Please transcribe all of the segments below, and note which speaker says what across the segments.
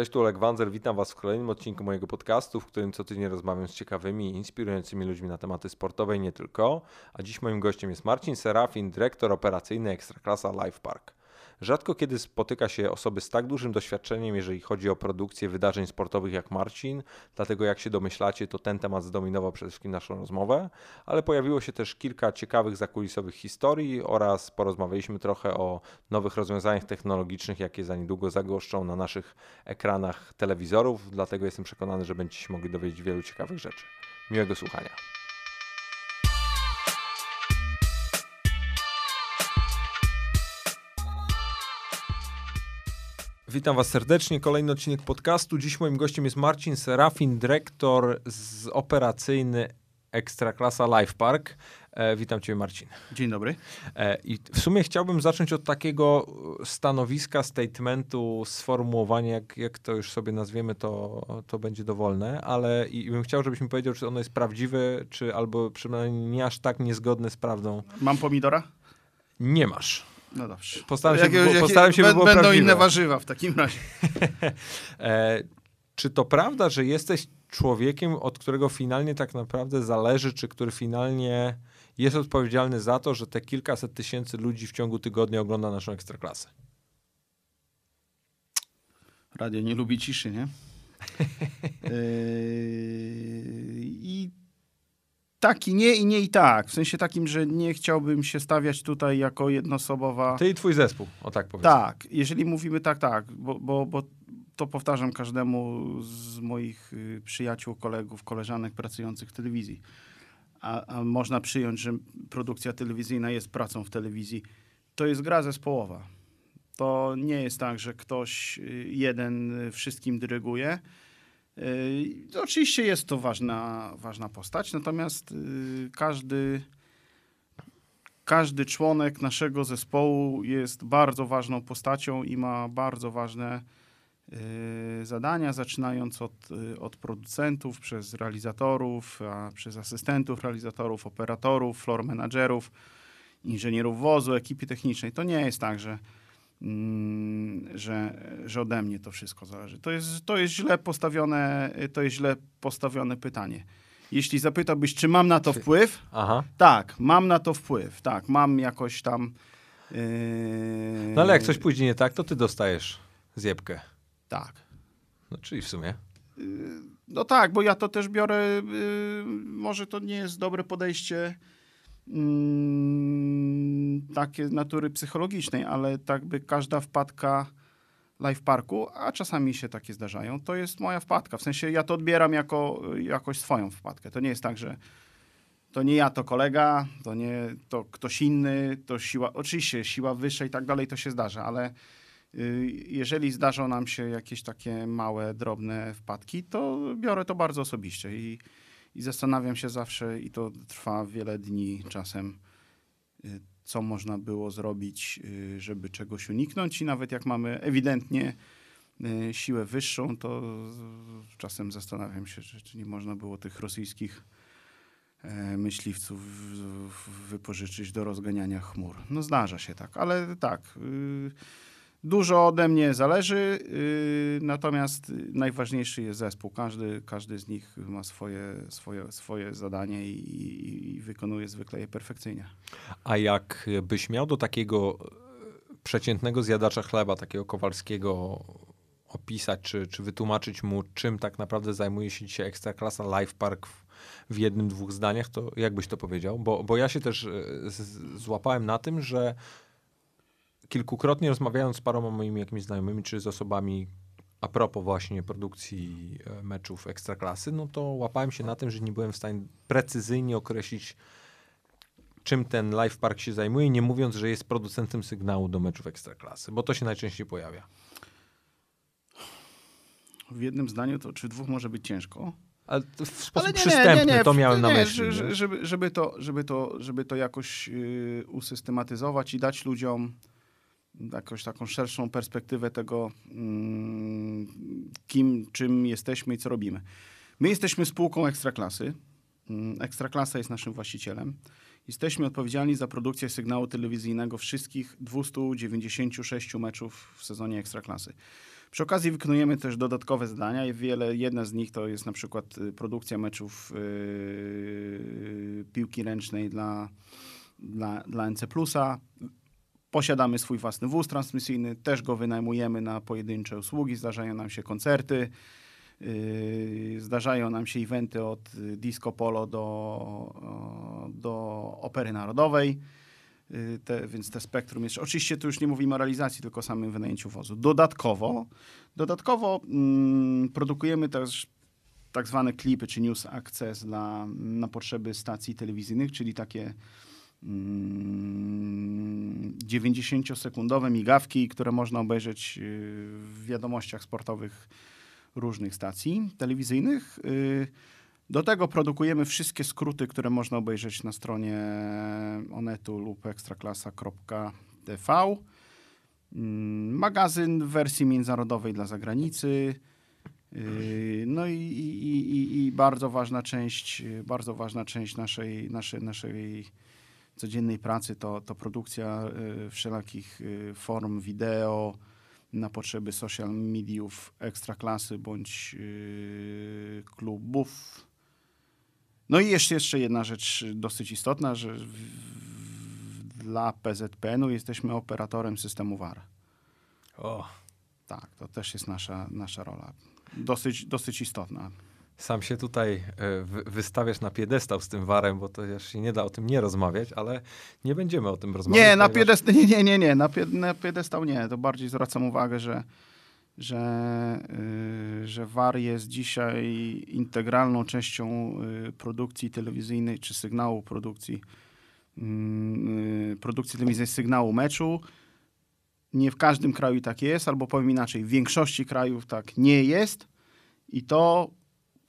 Speaker 1: Cześć, tu Oleg Wanzer, witam Was w kolejnym odcinku mojego podcastu, w którym co tydzień rozmawiam z ciekawymi i inspirującymi ludźmi na tematy sportowe i nie tylko. A dziś moim gościem jest Marcin Serafin, dyrektor operacyjny Ekstraklasa Life Park. Rzadko kiedy spotyka się osoby z tak dużym doświadczeniem, jeżeli chodzi o produkcję wydarzeń sportowych jak Marcin, dlatego jak się domyślacie, to ten temat zdominował przede wszystkim naszą rozmowę, ale pojawiło się też kilka ciekawych zakulisowych historii oraz porozmawialiśmy trochę o nowych rozwiązaniach technologicznych, jakie za niedługo zagoszczą na naszych ekranach telewizorów, dlatego jestem przekonany, że będziecie się mogli dowiedzieć wielu ciekawych rzeczy. Miłego słuchania. Witam Was serdecznie. Kolejny odcinek podcastu. Dziś moim gościem jest Marcin Serafin, dyrektor z operacyjny Ekstraklasa Life Park. E, witam Cię, Marcin.
Speaker 2: Dzień dobry.
Speaker 1: E, I w sumie chciałbym zacząć od takiego stanowiska, statementu, sformułowania, jak, jak to już sobie nazwiemy, to, to będzie dowolne, ale i, i bym chciał, żebyś mi powiedział, czy ono jest prawdziwe, czy albo przynajmniej nie aż tak niezgodne z prawdą.
Speaker 2: Mam pomidora?
Speaker 1: Nie masz.
Speaker 2: No dobrze.
Speaker 1: Postaram się, jak, by, postaram się, by było
Speaker 2: Będą
Speaker 1: prawdziwe.
Speaker 2: inne warzywa w takim razie.
Speaker 1: e, czy to prawda, że jesteś człowiekiem, od którego finalnie tak naprawdę zależy, czy który finalnie jest odpowiedzialny za to, że te kilkaset tysięcy ludzi w ciągu tygodnia ogląda naszą ekstraklasę?
Speaker 2: Radio nie lubi ciszy, nie? yy, I tak i nie, i nie i tak. W sensie takim, że nie chciałbym się stawiać tutaj jako jednoosobowa...
Speaker 1: Ty i twój zespół, o tak powiem.
Speaker 2: Tak, jeżeli mówimy tak, tak, bo, bo, bo to powtarzam każdemu z moich y, przyjaciół, kolegów, koleżanek pracujących w telewizji. A, a, można przyjąć, że produkcja telewizyjna jest pracą w telewizji. To jest gra zespołowa. To nie jest tak, że ktoś y, jeden wszystkim dyryguje. Yy, oczywiście jest to ważna, ważna postać, natomiast yy, każdy, każdy członek naszego zespołu jest bardzo ważną postacią i ma bardzo ważne yy, zadania, zaczynając od, od producentów, przez realizatorów, a przez asystentów realizatorów, operatorów, floor managerów, inżynierów wozu, ekipy technicznej. To nie jest tak, że że, że ode mnie to wszystko zależy. To jest, to jest źle postawione, to jest źle postawione pytanie. Jeśli zapytałbyś, czy mam na to wpływ?
Speaker 1: Aha.
Speaker 2: Tak, mam na to wpływ. Tak, mam jakoś tam. Yy...
Speaker 1: No ale jak coś pójdzie nie tak, to ty dostajesz zjebkę.
Speaker 2: Tak.
Speaker 1: No czyli w sumie.
Speaker 2: Yy, no tak, bo ja to też biorę. Yy, może to nie jest dobre podejście mm, takie natury psychologicznej, ale tak by każda wpadka live parku, a czasami się takie zdarzają, to jest moja wpadka. W sensie ja to odbieram jako jakoś swoją wpadkę. To nie jest tak, że to nie ja, to kolega, to nie to ktoś inny, to siła, oczywiście siła wyższa i tak dalej, to się zdarza, ale y, jeżeli zdarzą nam się jakieś takie małe, drobne wpadki, to biorę to bardzo osobiście i i zastanawiam się zawsze, i to trwa wiele dni czasem, y, co można było zrobić, y, żeby czegoś uniknąć. I nawet jak mamy ewidentnie y, siłę wyższą, to czasem zastanawiam się, czy nie można było tych rosyjskich e, myśliwców wypożyczyć do rozganiania chmur. No zdarza się tak, ale tak. Dużo ode mnie zależy, yy, natomiast najważniejszy jest zespół. Każdy, każdy z nich ma swoje, swoje, swoje zadanie i, i wykonuje zwykle je perfekcyjnie.
Speaker 1: A jak byś miał do takiego przeciętnego zjadacza chleba, takiego Kowalskiego opisać, czy, czy wytłumaczyć mu, czym tak naprawdę zajmuje się dzisiaj Ekstraklasa Life Park w, w jednym, dwóch zdaniach, to jak byś to powiedział? Bo, bo ja się też z, złapałem na tym, że kilkukrotnie rozmawiając z paroma moimi jakimiś znajomymi, czy z osobami a propos właśnie produkcji e, meczów ekstraklasy, no to łapałem się na tym, że nie byłem w stanie precyzyjnie określić, czym ten Live Park się zajmuje, nie mówiąc, że jest producentem sygnału do meczów ekstraklasy, bo to się najczęściej pojawia.
Speaker 2: W jednym zdaniu to, czy dwóch może być ciężko.
Speaker 1: Ale w sposób nie, przystępny nie, nie, to miałem na myśli.
Speaker 2: Żeby, żeby, to, żeby, to, żeby to jakoś yy, usystematyzować i dać ludziom jakoś taką szerszą perspektywę tego, mm, kim, czym jesteśmy i co robimy. My jesteśmy spółką Ekstraklasy. Mm, Ekstraklasa jest naszym właścicielem. Jesteśmy odpowiedzialni za produkcję sygnału telewizyjnego wszystkich 296 meczów w sezonie Ekstraklasy. Przy okazji wykonujemy też dodatkowe zadania i wiele, jedna z nich to jest na przykład y, produkcja meczów yy, piłki ręcznej dla, dla, dla NC+. Posiadamy swój własny wóz transmisyjny, też go wynajmujemy na pojedyncze usługi, zdarzają nam się koncerty, yy, zdarzają nam się eventy od y, disco polo do, o, do opery narodowej. Te, więc te spektrum jest. Oczywiście tu już nie mówimy o realizacji, tylko o samym wynajęciu wozu. Dodatkowo, dodatkowo mm, produkujemy też tak zwane klipy czy news access dla, na potrzeby stacji telewizyjnych, czyli takie 90-sekundowe migawki, które można obejrzeć y, w wiadomościach sportowych różnych stacji telewizyjnych. Y, Do tego produkujemy wszystkie skróty, które można obejrzeć na stronie onetu lub ekstraklasa.tv. Mm, Magazyn w wersji międzynarodowej dla zagranicy. Yy, No i, i, i, i bardzo ważna część, bardzo ważna część naszej, naszej, naszej codziennej pracy to, to produkcja yy, wszelakich yy, form wideo na potrzeby social mediów ekstraklasy bądź yy, klubów. No i jeszcze, jeszcze jedna rzecz dosyć istotna, że w, w, dla PZPN-u jesteśmy operatorem systemu VAR.
Speaker 1: O,
Speaker 2: Tak, to też jest nasza, nasza rola. Dosyć, dosyć istotna.
Speaker 1: Sam się tutaj e, wy- wystawiasz na piedestał z tym warem, bo to już się nie da o tym nie rozmawiać, ale nie będziemy o tym rozmawiać.
Speaker 2: Nie, na piedestał, nie, nie, nie, nie, na, pie, na piedestał nie. To bardziej zwracam uwagę, że, że, yy, że VAR jest dzisiaj integralną częścią yy, produkcji telewizyjnej czy sygnału produkcji, yy, produkcji telewizyjnej sygnału meczu. Nie w każdym kraju tak jest, albo powiem inaczej, w większości krajów tak nie jest i to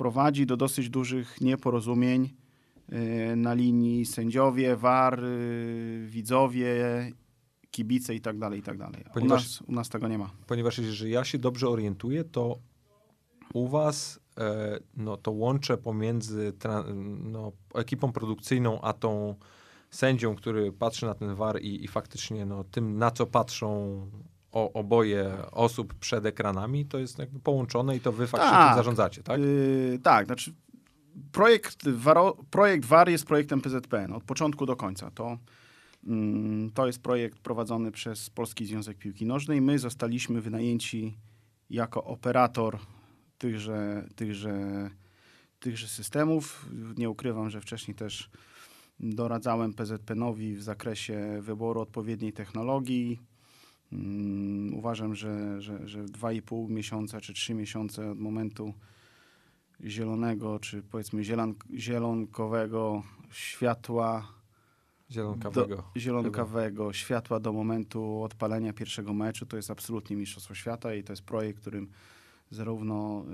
Speaker 2: prowadzi do dosyć dużych nieporozumień y, na linii sędziowie, VAR, y, widzowie, kibice i tak dalej, i tak dalej. U
Speaker 1: Ponieważ-
Speaker 2: nas, u nas tego nie ma.
Speaker 1: Ponieważ jeżeli ja się dobrze orientuję, to u was e, no, to łącze pomiędzy no, ekipą produkcyjną, a tą sędzią, który patrzy na ten war i, i faktycznie no, tym, na co patrzą o, oboje osób przed ekranami, to jest jakby połączone i to wy faktycznie
Speaker 2: Tak.
Speaker 1: tym zarządzacie, tak?
Speaker 2: Y, tak, znaczy projekt, Waro, projekt VAR jest projektem PZPN od początku do końca. To, mm, to jest projekt prowadzony przez Polski Związek Piłki Nożnej. My zostaliśmy wynajęci jako operator tychże, tychże, tychże systemów. Nie ukrywam, że wcześniej też doradzałem PZPN-owi w zakresie wyboru odpowiedniej technologii. Mm, Uważam, że, że, że 2,5 miesiąca czy 3 miesiące od momentu zielonego, czy powiedzmy zielan, zielonkowego światła
Speaker 1: Zielonkawego.
Speaker 2: do, zielonkawego światła do momentu odpalenia pierwszego meczu to jest absolutnie Mistrzostwo Świata i to jest projekt, którym zarówno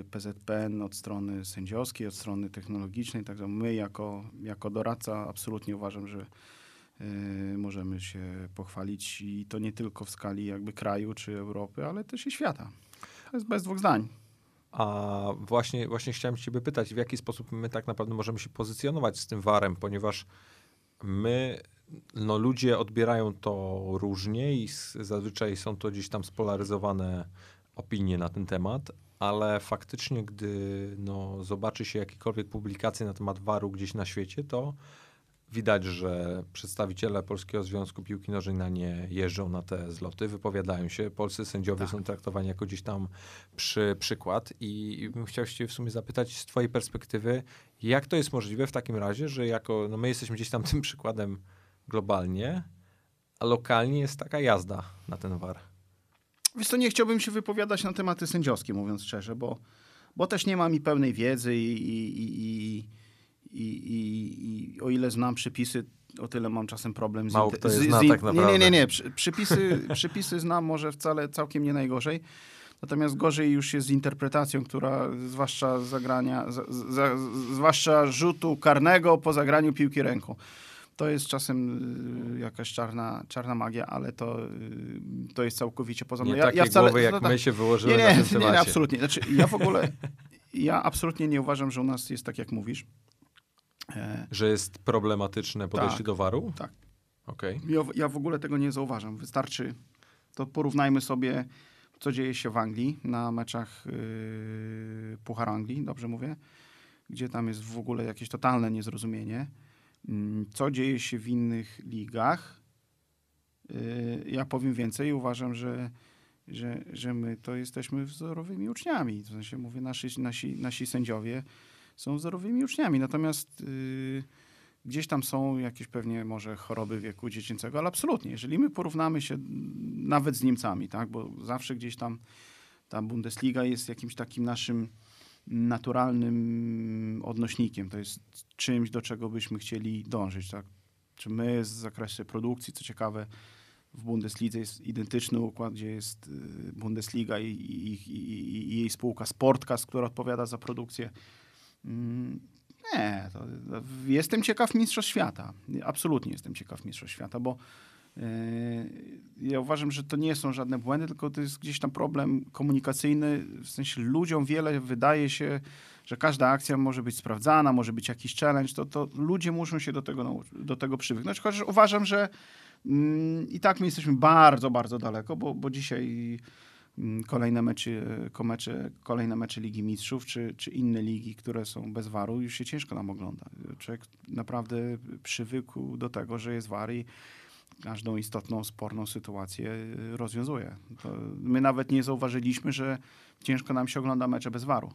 Speaker 2: y, PZPN od strony sędziowskiej, od strony technologicznej, także my jako, jako doradca absolutnie uważam, że możemy się pochwalić i to nie tylko w skali jakby kraju czy Europy, ale też i świata. To jest bez dwóch zdań.
Speaker 1: A właśnie, właśnie chciałem ciebie pytać, w jaki sposób my tak naprawdę możemy się pozycjonować z tym warem, ponieważ my, no ludzie odbierają to różnie i zazwyczaj są to gdzieś tam spolaryzowane opinie na ten temat, ale faktycznie, gdy no, zobaczy się jakiekolwiek publikacje na temat waru gdzieś na świecie, to widać, że przedstawiciele Polskiego Związku Piłki Nożnej na nie jeżdżą na te zloty, wypowiadają się. Polscy sędziowie
Speaker 2: Tak.
Speaker 1: są traktowani jako gdzieś tam przy, przykład i, i bym chciał się w sumie zapytać z twojej perspektywy, jak to jest możliwe w takim razie, że jako, no my jesteśmy gdzieś tam tym przykładem globalnie, a lokalnie jest taka jazda na ten war.
Speaker 2: Wiesz co, nie chciałbym się wypowiadać na tematy sędziowskie, mówiąc szczerze, bo, bo też nie mam mi pełnej wiedzy i, i, i, i, i, i o ile znam przepisy, o tyle mam czasem problem z...
Speaker 1: Mało kto je
Speaker 2: z-
Speaker 1: zna
Speaker 2: z in-
Speaker 1: tak
Speaker 2: Nie, nie,
Speaker 1: naprawdę.
Speaker 2: nie, nie. Przy, przypisy, przypisy znam może wcale całkiem nie najgorzej. Natomiast gorzej już jest z interpretacją, która zwłaszcza zagrania, za, za, zwłaszcza rzutu karnego po zagraniu piłki ręką. To jest czasem y, jakaś czarna, czarna magia, ale to, y, to jest całkowicie poza mną.
Speaker 1: Nie takie głowy, jak my się wyłożyły
Speaker 2: nie,
Speaker 1: na
Speaker 2: nie,
Speaker 1: tym
Speaker 2: nie,
Speaker 1: temacie.
Speaker 2: nie, absolutnie. Znaczy, ja w ogóle, ja absolutnie nie uważam, że u nas jest tak, jak mówisz. E,
Speaker 1: Że jest problematyczne podejście
Speaker 2: Tak.
Speaker 1: do waru?
Speaker 2: Tak.
Speaker 1: Okej.
Speaker 2: Ja, ja w ogóle tego nie zauważam. Wystarczy, to porównajmy sobie, co dzieje się w Anglii na meczach yy, Puchar Anglii, dobrze mówię, gdzie tam jest w ogóle jakieś totalne niezrozumienie. Mm, Co dzieje się w innych ligach? Yy, Ja powiem więcej, uważam, że, że, że my to jesteśmy wzorowymi uczniami. W sensie mówię, nasi, nasi, nasi sędziowie są wzorowymi uczniami. Natomiast yy, gdzieś tam są jakieś pewnie może choroby wieku dziecięcego, ale absolutnie. Jeżeli my porównamy się nawet z Niemcami, tak, bo zawsze gdzieś tam ta Bundesliga jest jakimś takim naszym naturalnym odnośnikiem. To jest czymś, do czego byśmy chcieli dążyć. Tak? Czy my w zakresie produkcji, co ciekawe, w Bundeslidze jest identyczny układ, gdzie jest y, Bundesliga i, i, i, i jej spółka Sportcast, która odpowiada za produkcję. Mm, Nie, to, to jestem ciekaw Mistrzostw Świata. Absolutnie jestem ciekaw Mistrzostw Świata, bo yy, ja uważam, że to nie są żadne błędy, tylko to jest gdzieś tam problem komunikacyjny. W sensie ludziom wiele wydaje się, że każda akcja może być sprawdzana, może być jakiś challenge. To, to ludzie muszą się do tego, do tego przywyknąć. Chociaż uważam, że mm, i tak my jesteśmy bardzo, bardzo daleko, bo, bo dzisiaj kolejne mecze, ko- mecze, kolejne mecze Ligi Mistrzów, czy, czy inne ligi, które są bez waru, już się ciężko nam ogląda. Człowiek naprawdę przywykł do tego, że jest war i każdą istotną, sporną sytuację y, rozwiązuje. To my nawet nie zauważyliśmy, że ciężko nam się ogląda mecze bez waru.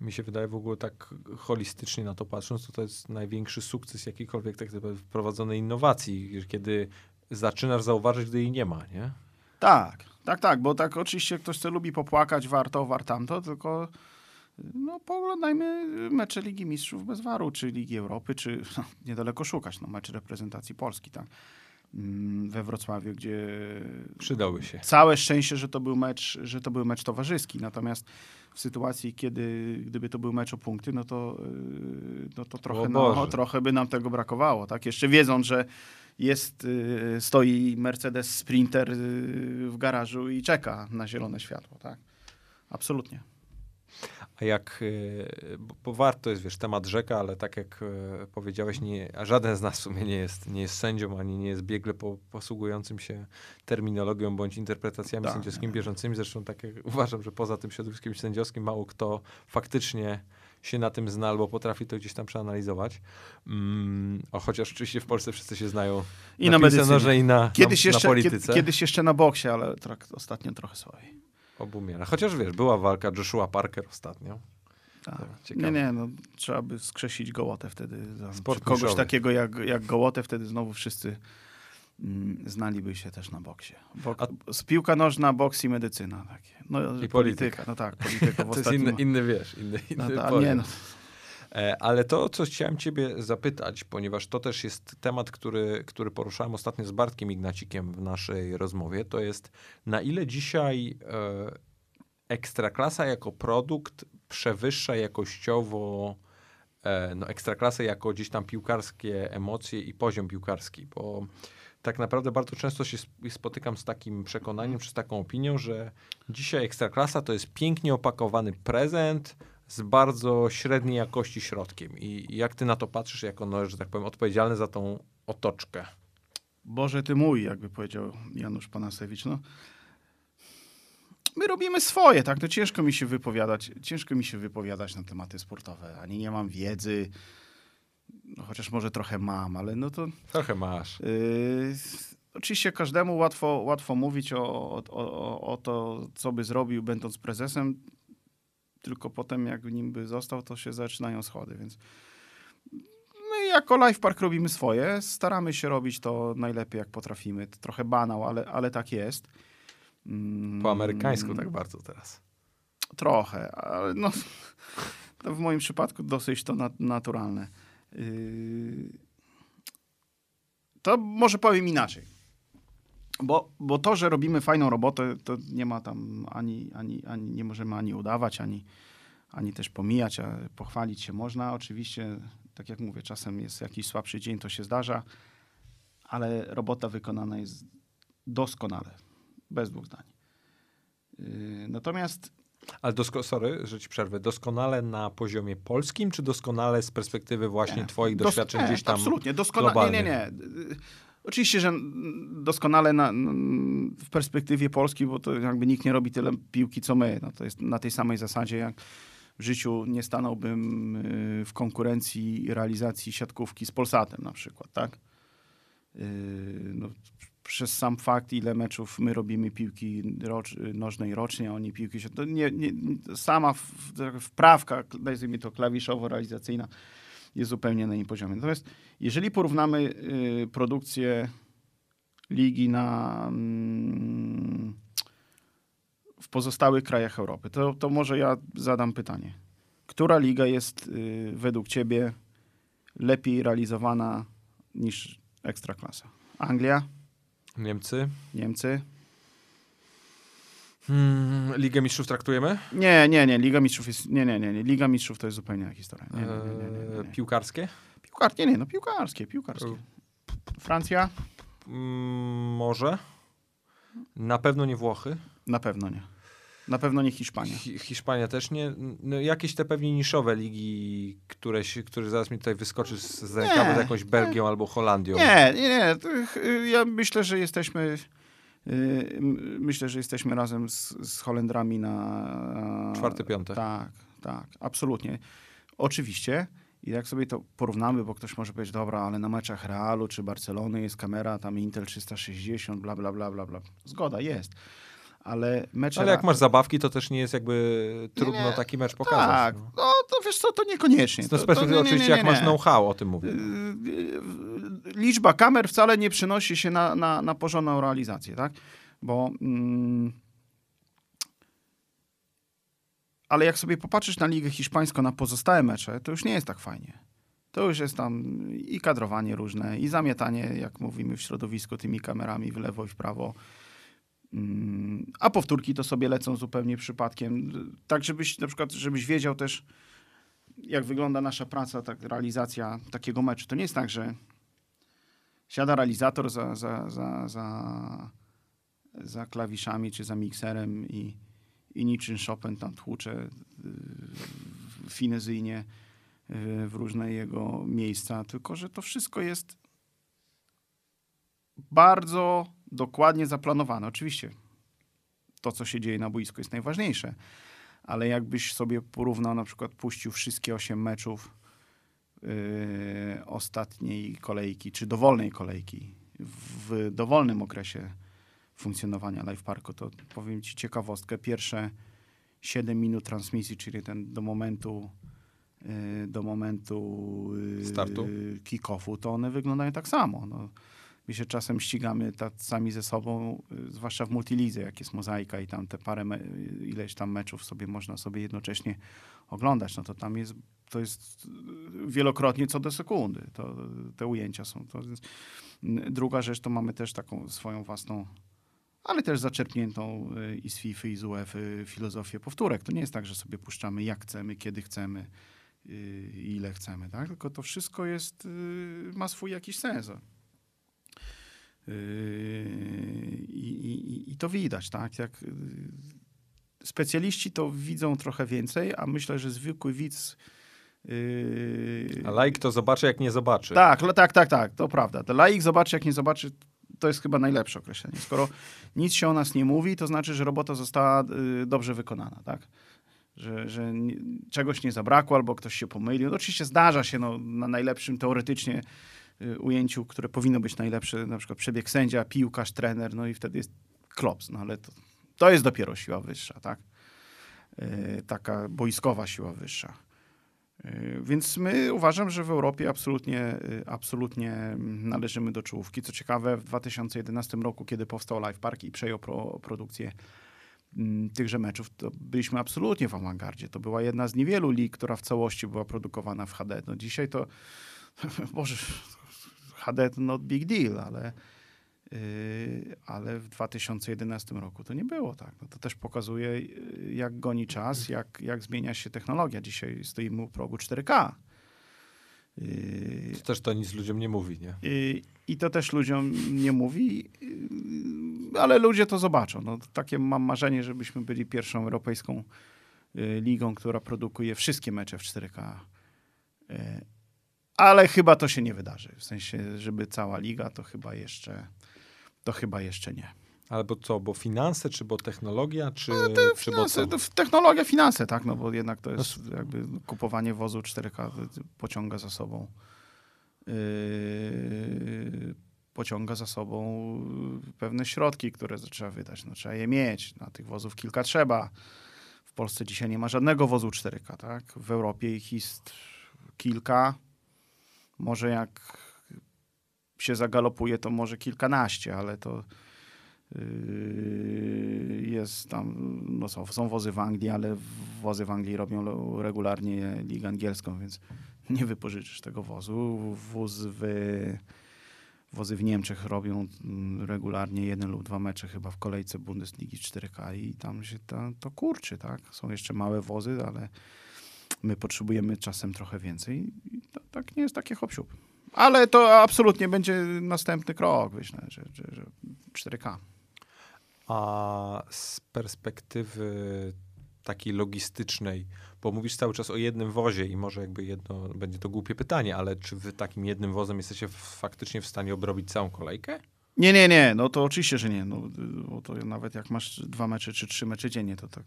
Speaker 1: Mi się wydaje w ogóle tak holistycznie na to patrząc, to to jest największy sukces jakiejkolwiek tak wprowadzonej innowacji, kiedy zaczynasz zauważyć, gdy jej nie ma, nie?
Speaker 2: Tak, tak, tak, bo tak oczywiście ktoś, co lubi popłakać, warto, war tamto, tylko no, pooglądajmy mecze Ligi Mistrzów bez waru, czy Ligi Europy, czy no, niedaleko szukać, no, mecz reprezentacji Polski, tak, Mm, we Wrocławiu, gdzie
Speaker 1: Przydałby się.
Speaker 2: całe szczęście, że to był mecz, że to był mecz towarzyski, natomiast w sytuacji, kiedy gdyby to był mecz o punkty, no to, yy, no to trochę,
Speaker 1: Boże.
Speaker 2: trochę by nam tego brakowało, tak? Jeszcze wiedząc, że jest, yy, stoi Mercedes Sprinter yy, w garażu i czeka na zielone światło, tak? Absolutnie.
Speaker 1: A jak, e, bo, warto jest, wiesz, temat rzeka, ale tak jak powiedziałeś, nie, a żaden z nas w sumie nie jest, nie jest sędzią, ani nie jest biegle po, posługującym się terminologią bądź interpretacjami
Speaker 2: Tak,
Speaker 1: sędziowskimi bieżącymi. Zresztą tak jak uważam, że poza tym środowiskiem sędziowskim mało kto faktycznie się na tym zna albo potrafi to gdzieś tam przeanalizować. Mm, o, chociaż oczywiście w Polsce wszyscy się znają
Speaker 2: I na
Speaker 1: piłce
Speaker 2: medycynie.
Speaker 1: i na,
Speaker 2: Kiedyś
Speaker 1: na,
Speaker 2: jeszcze,
Speaker 1: na
Speaker 2: kiedy,
Speaker 1: polityce.
Speaker 2: kiedyś jeszcze na boksie, ale trak, ostatnio trochę słabiej.
Speaker 1: Obumiera. Chociaż wiesz, była walka Joshua Parker ostatnio.
Speaker 2: Tak. Nie, nie, no, trzeba by skrzesić Gołotę wtedy. Za, kogoś takiego jak, jak Gołotę, wtedy znowu wszyscy znaliby się też na boksie. Bok, z piłka nożna, boks i medycyna. Takie. No,
Speaker 1: polityka.
Speaker 2: polityka. No tak, polityka
Speaker 1: To jest
Speaker 2: ostatnim...
Speaker 1: inny, inny wiesz, inny,
Speaker 2: no,
Speaker 1: inny
Speaker 2: ta,
Speaker 1: poziom.
Speaker 2: nie, no,
Speaker 1: E, Ale to, co chciałem ciebie zapytać, ponieważ to też jest temat, który, który poruszałem ostatnio z Bartkiem Ignacikiem w naszej rozmowie, to jest na ile dzisiaj e, ekstraklasa jako produkt przewyższa jakościowo e, no, ekstraklasę jako gdzieś tam piłkarskie emocje i poziom piłkarski, bo tak naprawdę bardzo często się sp- spotykam z takim przekonaniem, czy z taką opinią, że dzisiaj ekstraklasa to jest pięknie opakowany prezent z bardzo średniej jakości środkiem. I jak ty na to patrzysz jako, no, że tak powiem, odpowiedzialny za tą otoczkę?
Speaker 2: Boże ty mój, jakby powiedział Janusz Panasewicz. No. My robimy swoje, tak? No ciężko mi się wypowiadać, ciężko mi się wypowiadać na tematy sportowe. Ani nie mam wiedzy, no, chociaż może trochę mam, ale no to
Speaker 1: Trochę masz.
Speaker 2: Yy, oczywiście każdemu łatwo, łatwo mówić o, o, o, o to, co by zrobił, będąc prezesem, tylko potem, jak nim by został, to się zaczynają schody, więc my jako Life Park robimy swoje, staramy się robić to najlepiej, jak potrafimy. To trochę banał, ale, ale tak jest. Mm,
Speaker 1: Po amerykańsku tak bardzo teraz.
Speaker 2: Trochę, ale no, w moim przypadku dosyć to nat- naturalne. Yy, To może powiem inaczej. Bo, bo to, że robimy fajną robotę, to nie ma tam ani, ani, ani nie możemy ani udawać, ani, ani też pomijać, a pochwalić się można. Oczywiście, tak jak mówię, czasem jest jakiś słabszy dzień, to się zdarza, ale robota wykonana jest doskonale, bez dwóch zdań. Yy, Natomiast
Speaker 1: Ale dosko- sorry, że ci przerwę. Doskonale na poziomie polskim, czy doskonale z perspektywy właśnie
Speaker 2: Nie.
Speaker 1: twoich
Speaker 2: Dos-
Speaker 1: doświadczeń
Speaker 2: nie,
Speaker 1: gdzieś tam
Speaker 2: Absolutnie, doskonale. Nie, nie, nie. Oczywiście, że doskonale na, w perspektywie Polski, bo to jakby nikt nie robi tyle piłki, co my. No to jest na tej samej zasadzie, jak w życiu nie stanąłbym y, w konkurencji realizacji siatkówki z Polsatem na przykład, tak? Y, No, przez sam fakt, ile meczów my robimy piłki rocz, nożnej rocznie, a oni piłki siat- to nie, nie, sama wprawka, nazwijmy to klawiszowo-realizacyjna, jest zupełnie na innym poziomie. Natomiast jeżeli porównamy y, produkcję ligi na, mm, w pozostałych krajach Europy, to, to może ja zadam pytanie. Która liga jest y, według ciebie lepiej realizowana niż Ekstraklasa? Anglia?
Speaker 1: Niemcy.
Speaker 2: Niemcy?
Speaker 1: Hmm, Ligę Mistrzów traktujemy?
Speaker 2: Nie, nie, nie. Liga Mistrzów jest... Nie, nie, nie. nie. Liga Mistrzów to jest zupełnie inna historia. Nie, nie, nie, nie,
Speaker 1: Eee. Piłkarskie?
Speaker 2: Piłkar... nie, nie, no piłkarskie, piłkarskie. Francja?
Speaker 1: Mm, może. Na pewno nie Włochy.
Speaker 2: Na pewno nie. Na pewno nie Hiszpania.
Speaker 1: Hi Hiszpania też nie. No, jakieś te pewnie niszowe ligi, które, się, które zaraz mi tutaj wyskoczy z, z rękawy
Speaker 2: Nie,
Speaker 1: z jakąś Belgią albo Holandią.
Speaker 2: Nie, nie, nie. Y, Ja myślę, że jesteśmy. y, Myślę, że jesteśmy razem z, z Holendrami na.
Speaker 1: Czwarte, piąte.
Speaker 2: Tak, tak, absolutnie. Oczywiście. I jak sobie to porównamy, bo ktoś może powiedzieć, dobra, ale na meczach Realu czy Barcelony jest kamera, tam Intel 360, bla, bla, bla, bla, bla. Zgoda, jest. Ale mecze...
Speaker 1: Ale jak masz zabawki, to też nie jest jakby trudno
Speaker 2: nie.
Speaker 1: taki mecz pokazać.
Speaker 2: Tak,
Speaker 1: no.
Speaker 2: no to wiesz co, to niekoniecznie.
Speaker 1: Z
Speaker 2: To-
Speaker 1: z
Speaker 2: to
Speaker 1: perspektywy
Speaker 2: nie, nie,
Speaker 1: oczywiście,
Speaker 2: nie,
Speaker 1: jak
Speaker 2: nie,
Speaker 1: masz
Speaker 2: nie.
Speaker 1: know-how, o tym mówię.
Speaker 2: Yy, liczba kamer wcale nie przynosi się na, na, na porządną realizację, tak? Bo. Mm, ale jak sobie popatrzysz na ligę hiszpańską, na pozostałe mecze, to już nie jest tak fajnie. To już jest tam i kadrowanie różne, i zamiatanie, jak mówimy w środowisku, tymi kamerami w lewo i w prawo. Mm, A powtórki to sobie lecą zupełnie przypadkiem. Tak, żebyś na przykład, żebyś wiedział też, jak wygląda nasza praca, tak, realizacja takiego meczu. To nie jest tak, że siada realizator za, za, za, za, za klawiszami czy za mikserem i, i niczym Chopin tam tłucze yy, finezyjnie yy, w różne jego miejsca, tylko że to wszystko jest bardzo dokładnie zaplanowane. Oczywiście to, co się dzieje na boisku jest najważniejsze, ale jakbyś sobie porównał, na przykład puścił wszystkie 8 meczów yy, ostatniej kolejki, czy dowolnej kolejki w dowolnym okresie funkcjonowania Live Parku, to powiem ci ciekawostkę. Pierwsze 7 minut transmisji, czyli ten do momentu yy, do momentu yy,
Speaker 1: Startu?
Speaker 2: kick-offu, to one wyglądają tak samo. No, my się czasem ścigamy sami ze sobą, y, zwłaszcza w multilidze, jak jest mozaika i tam te parę, me, ileś tam meczów sobie można sobie jednocześnie oglądać, no to tam jest, to jest y, wielokrotnie co do sekundy. To, te ujęcia są. To jest. Druga rzecz, to mamy też taką swoją własną, ale też zaczerpniętą y, i z FIFA, i z UEFA filozofię powtórek. To nie jest tak, że sobie puszczamy jak chcemy, kiedy chcemy, y, ile chcemy, tak? Tylko to wszystko jest, y, ma swój jakiś sens. Yy, I, i, I to widać, tak? Jak yy, specjaliści to widzą trochę więcej, a myślę, że zwykły widz. Yy,
Speaker 1: A laik to zobaczy, jak nie zobaczy.
Speaker 2: tak, tak, tak, tak, to prawda. To laik zobaczy, jak nie zobaczy, to jest chyba najlepsze określenie. Skoro nic się o nas nie mówi, to znaczy, że robota została y, dobrze wykonana, tak? Że, że czegoś nie zabrakło albo ktoś się pomylił. No, oczywiście zdarza się no, na najlepszym teoretycznie ujęciu, które powinno być najlepsze, na przykład przebieg sędzia, piłkarz, trener, no i wtedy jest klops, no ale to, to jest dopiero siła wyższa, tak? Y, taka boiskowa siła wyższa. Y, Więc my uważam, że w Europie absolutnie, y, absolutnie należymy do czołówki. Co ciekawe, w 2011 roku, kiedy powstał Live Park i przejął pro, produkcję mm, tychże meczów, to byliśmy absolutnie w awangardzie. To była jedna z niewielu lig, która w całości była produkowana w HD. No dzisiaj to, może HD to not big deal, ale, yy, ale w 2011 roku to nie było tak. No to też pokazuje, yy, jak goni czas, jak, jak zmienia się technologia. Dzisiaj stoimy u progu 4K. Yy,
Speaker 1: To też to nic ludziom nie mówi, nie?
Speaker 2: i, I to też ludziom nie mówi, yy, ale ludzie to zobaczą. No, takie mam marzenie, żebyśmy byli pierwszą europejską yy, ligą, która produkuje wszystkie mecze w 4K. Ale chyba to się nie wydarzy. W sensie, żeby cała liga, to chyba jeszcze, to chyba jeszcze nie.
Speaker 1: Albo co, bo finanse, czy bo technologia, czy, czy bo
Speaker 2: Finanse,
Speaker 1: co?
Speaker 2: to w- technologia, finanse, tak, no bo jednak to jest jakby kupowanie wozu 4K pociąga za sobą yy, pociąga za sobą pewne środki, które trzeba wydać. No, trzeba je mieć. Na tych wozów kilka trzeba. W Polsce dzisiaj nie ma żadnego wozu 4K, tak? W Europie ich jest kilka. Może jak się zagalopuje, to może kilkanaście, ale to Yy, jest tam, no są, są wozy w Anglii, ale wozy w Anglii robią regularnie ligę angielską, więc nie wypożyczysz tego wozu. Wóz w, wozy w Niemczech robią mm, regularnie jeden lub dwa mecze chyba w kolejce Bundesligi 4K i tam się ta, to kurczy, tak? Są jeszcze małe wozy, ale my potrzebujemy czasem trochę więcej i to, tak nie jest takie hop Ale to absolutnie będzie następny krok, myślę, że, że, że 4K.
Speaker 1: A z perspektywy takiej logistycznej, bo mówisz cały czas o jednym wozie i może jakby jedno, będzie to głupie pytanie, ale czy wy takim jednym wozem jesteście faktycznie w stanie obrobić całą kolejkę?
Speaker 2: Nie, nie, nie, no to oczywiście, że nie. No, bo to nawet jak masz dwa mecze czy trzy mecze dziennie, to tak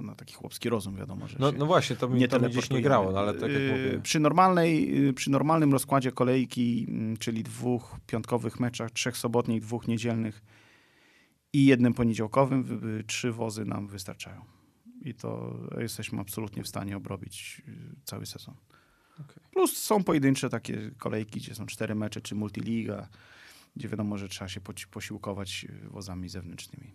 Speaker 2: na taki chłopski rozum wiadomo, że
Speaker 1: No, no właśnie, to mi, to mi gdzieś nie grało, no, ale tak jak
Speaker 2: Yy,
Speaker 1: mówię.
Speaker 2: Przy, normalnej, yy, przy normalnym rozkładzie kolejki, mm, czyli dwóch piątkowych meczach, trzech sobotnich, dwóch niedzielnych i jednym poniedziałkowym, wy- wy- trzy wozy nam wystarczają. I to jesteśmy absolutnie w stanie obrobić cały sezon.
Speaker 1: Okej.
Speaker 2: Plus są pojedyncze takie kolejki, gdzie są cztery mecze, czy multiliga, gdzie wiadomo, że trzeba się posiłkować wozami zewnętrznymi.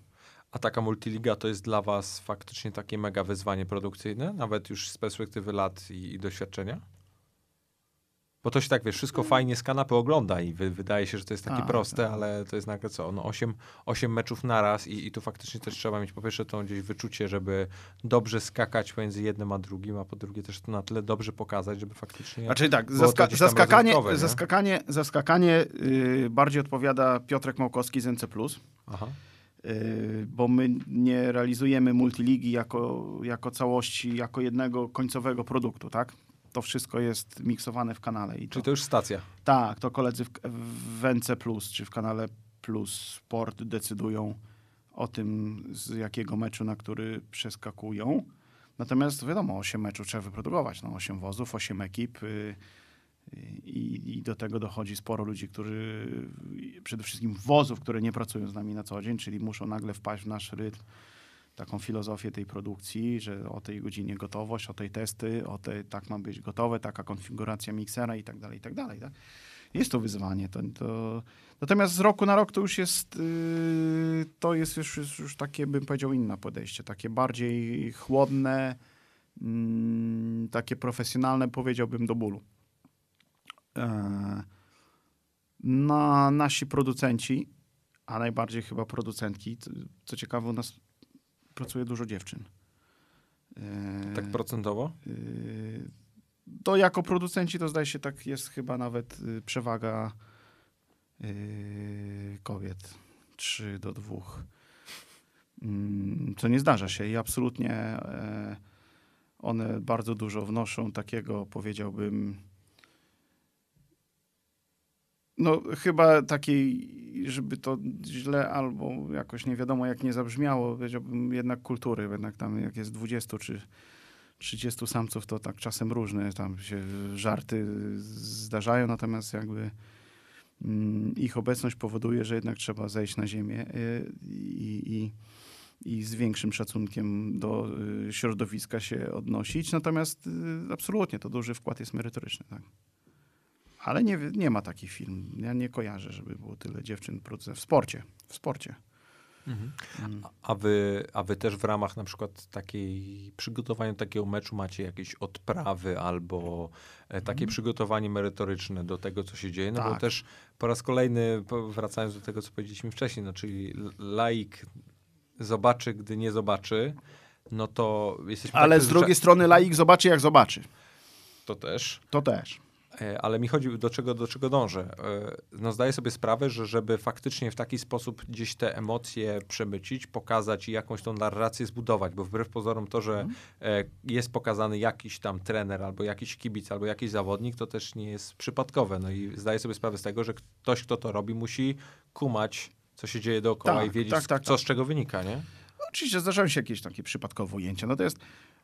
Speaker 1: A taka multiliga to jest dla was faktycznie takie mega wyzwanie produkcyjne, nawet już z perspektywy lat i, i doświadczenia? Bo to się tak, wiesz, wszystko fajnie z kanapy ogląda i wy, wydaje się, że to jest takie
Speaker 2: Tak,
Speaker 1: proste,
Speaker 2: tak.
Speaker 1: ale to jest nagle co, no 8, 8 meczów naraz i, i tu faktycznie też trzeba mieć po pierwsze to gdzieś wyczucie, żeby dobrze skakać pomiędzy jednym a drugim, a po drugie też to na tyle dobrze pokazać, żeby faktycznie...
Speaker 2: Znaczy tak, zaska- zaskakanie, zaskakanie, zaskakanie yy, bardziej odpowiada Piotrek Małkowski z NC+,
Speaker 1: Aha.
Speaker 2: Yy, bo my nie realizujemy multiligi jako, jako całości, jako jednego końcowego produktu, tak? To wszystko jest miksowane w kanale. I to,
Speaker 1: Czyli to już stacja.
Speaker 2: Tak, to koledzy w, w NC+, czy w kanale Plus Sport decydują o tym, z jakiego meczu na który przeskakują. Natomiast wiadomo, 8 meczów trzeba wyprodukować. No, 8 wozów, 8 ekip. y, I, I do tego dochodzi sporo ludzi, którzy przede wszystkim wozów, które nie pracują z nami na co dzień, czyli muszą nagle wpaść w nasz rytm, taką filozofię tej produkcji, że o tej godzinie gotowość, o tej testy, o tej, tak ma być gotowe, taka konfiguracja miksera i tak dalej, i tak dalej. Tak? Jest to wyzwanie. To, to... Natomiast z roku na rok to już jest, yy, to jest już, już, już takie, bym powiedział, inne podejście, takie bardziej chłodne, mm, takie profesjonalne, powiedziałbym, do bólu. E, na nasi producenci, a najbardziej chyba producentki, co ciekawe, u nas pracuje dużo dziewczyn. E,
Speaker 1: Tak procentowo?
Speaker 2: y, to jako producenci to zdaje się tak jest chyba nawet y, przewaga y, kobiet 3 do 2. Mm, Co nie zdarza się i absolutnie e, one bardzo dużo wnoszą takiego, powiedziałbym, no chyba takiej, żeby to źle albo jakoś nie wiadomo jak nie zabrzmiało, powiedziałbym jednak kultury, jednak tam jak jest 20 czy 30 samców, to tak czasem różne tam się żarty zdarzają, natomiast jakby mm, ich obecność powoduje, że jednak trzeba zejść na ziemię y, i, i, i z większym szacunkiem do y, środowiska się odnosić. Natomiast y, absolutnie to duży wkład jest merytoryczny. Tak. Ale nie, nie ma takich film. Ja nie kojarzę, żeby było tyle dziewczyn w sporcie. W sporcie.
Speaker 1: Mhm.
Speaker 2: Mm.
Speaker 1: A wy, a wy też w ramach na przykład takiej przygotowania takiego meczu macie jakieś odprawy albo e, takie przygotowanie merytoryczne do tego, co się dzieje? No bo
Speaker 2: Mhm. Tak.
Speaker 1: też po raz kolejny, wracając do tego, co powiedzieliśmy wcześniej, no czyli laik zobaczy, gdy nie zobaczy, no to jesteśmy
Speaker 2: Ale
Speaker 1: tak
Speaker 2: z drugiej strony laik zobaczy, jak zobaczy.
Speaker 1: To też.
Speaker 2: To też.
Speaker 1: E, ale mi chodzi, do czego, do czego dążę. E, no zdaję sobie sprawę, że żeby faktycznie w taki sposób gdzieś te emocje przemycić, pokazać i jakąś tą narrację zbudować, bo wbrew pozorom to, że e, jest pokazany jakiś tam trener, albo jakiś kibic, albo jakiś zawodnik, to też nie jest przypadkowe. No i zdaję sobie sprawę z tego, że ktoś, kto to robi, musi kumać, co się dzieje dookoła
Speaker 2: Tak,
Speaker 1: i wiedzieć,
Speaker 2: tak, tak,
Speaker 1: co
Speaker 2: tak.
Speaker 1: z czego wynika, nie?
Speaker 2: Oczywiście zdarzają się jakieś takie przypadkowe ujęcia. No to jest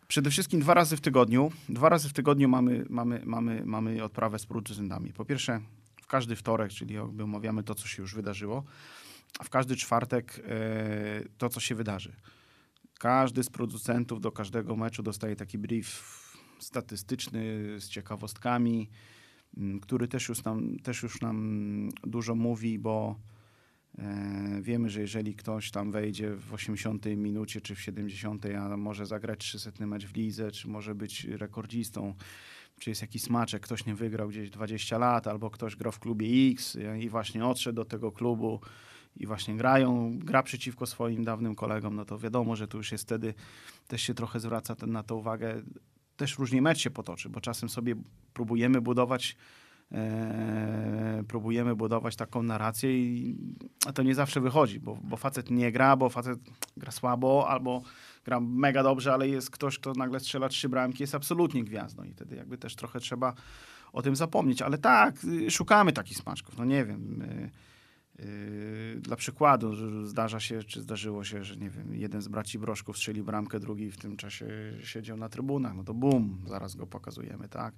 Speaker 2: przede wszystkim dwa razy w tygodniu. Dwa razy w tygodniu mamy, mamy, mamy, mamy odprawę z producentami. Po pierwsze, w każdy wtorek, czyli jakby omawiamy to, co się już wydarzyło, a w każdy czwartek e, to, co się wydarzy. Każdy z producentów do każdego meczu dostaje taki brief statystyczny z ciekawostkami, m, który też już nam, też już nam dużo mówi, bo Wiemy, że jeżeli ktoś tam wejdzie w 80 minucie czy w 70, a może zagrać 300 mecz w lidze, czy może być rekordzistą, czy jest jakiś smaczek, ktoś nie wygrał gdzieś 20 lat, albo ktoś gra w klubie X e, i właśnie odszedł do tego klubu i właśnie grają, gra przeciwko swoim dawnym kolegom, no to wiadomo, że tu już jest wtedy, też się trochę zwraca ten, na to uwagę, też różnie mecz się potoczy, bo czasem sobie próbujemy budować e, próbujemy budować taką narrację, i, to nie zawsze wychodzi, bo, bo facet nie gra, bo facet gra słabo, albo gra mega dobrze, ale jest ktoś, kto nagle strzela trzy bramki, jest absolutnie gwiazdą i wtedy jakby też trochę trzeba o tym zapomnieć. Ale tak, y, szukamy takich smaczków. No nie wiem. y, y, Dla przykładu zdarza się, czy zdarzyło się, że nie wiem, jeden z braci Broszków strzeli bramkę, drugi w tym czasie siedział na trybunach, no to bum, zaraz go pokazujemy, tak?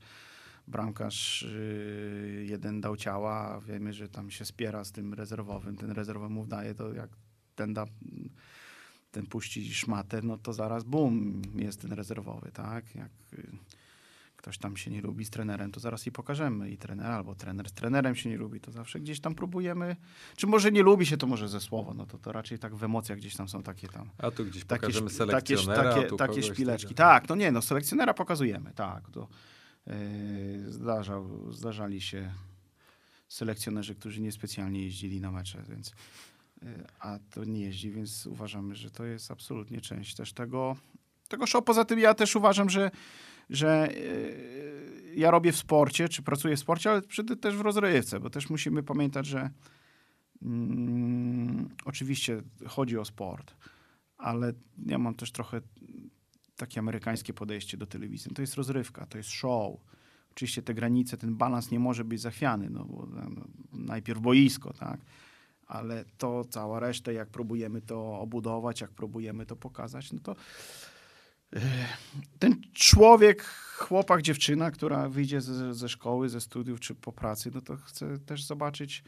Speaker 2: Bramkarz y, jeden dał ciała, wiemy, że tam się spiera z tym rezerwowym, ten rezerwowy mu daje, to jak ten da, ten puści szmatę, no to zaraz bum, jest ten rezerwowy, tak? Jak y, ktoś tam się nie lubi z trenerem, to zaraz i pokażemy i trener, albo trener z trenerem się nie lubi, to zawsze gdzieś tam próbujemy, czy może nie lubi się, to może ze słowa, no to, to raczej tak w emocjach gdzieś tam są takie tam
Speaker 1: A tu gdzieś
Speaker 2: takie,
Speaker 1: pokażemy
Speaker 2: takie,
Speaker 1: selekcjonera,
Speaker 2: takie, takie
Speaker 1: kogoś
Speaker 2: szpileczki. Tak, no nie, no selekcjonera pokazujemy, tak. To, zdarzał, zdarzali się selekcjonerzy, którzy niespecjalnie jeździli na mecze, więc yy, a to nie jeździ, więc uważamy, że to jest absolutnie część też tego, tego show. Poza tym ja też uważam, że, że yy, ja robię w sporcie, czy pracuję w sporcie, ale też w rozrywce, bo też musimy pamiętać, że mm, oczywiście chodzi o sport, ale ja mam też trochę takie amerykańskie podejście do telewizji. To jest rozrywka, to jest show. Oczywiście te granice, ten balans nie może być zachwiany, no bo no, najpierw boisko, tak? Ale to cała reszta, jak próbujemy to obudować, jak próbujemy to pokazać, no to e, ten człowiek, chłopak, dziewczyna, która wyjdzie ze, ze szkoły, ze studiów czy po pracy, no to chce też zobaczyć,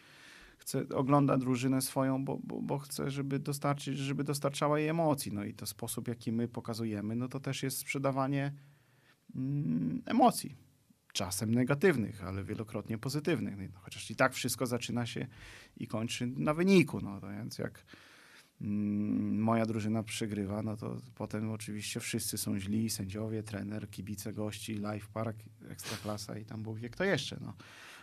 Speaker 2: chce, ogląda drużynę swoją, bo, bo, bo chce, żeby dostarczyć, żeby dostarczała jej emocji. No i to sposób, jaki my pokazujemy, no to też jest sprzedawanie mm, emocji. Czasem negatywnych, ale wielokrotnie pozytywnych. No, chociaż i tak wszystko zaczyna się i kończy na wyniku. No to więc jak mm, moja drużyna przegrywa, no to potem oczywiście wszyscy są źli, sędziowie, trener, kibice, gości, live park, ekstraklasa i tam Bóg wie kto jeszcze. No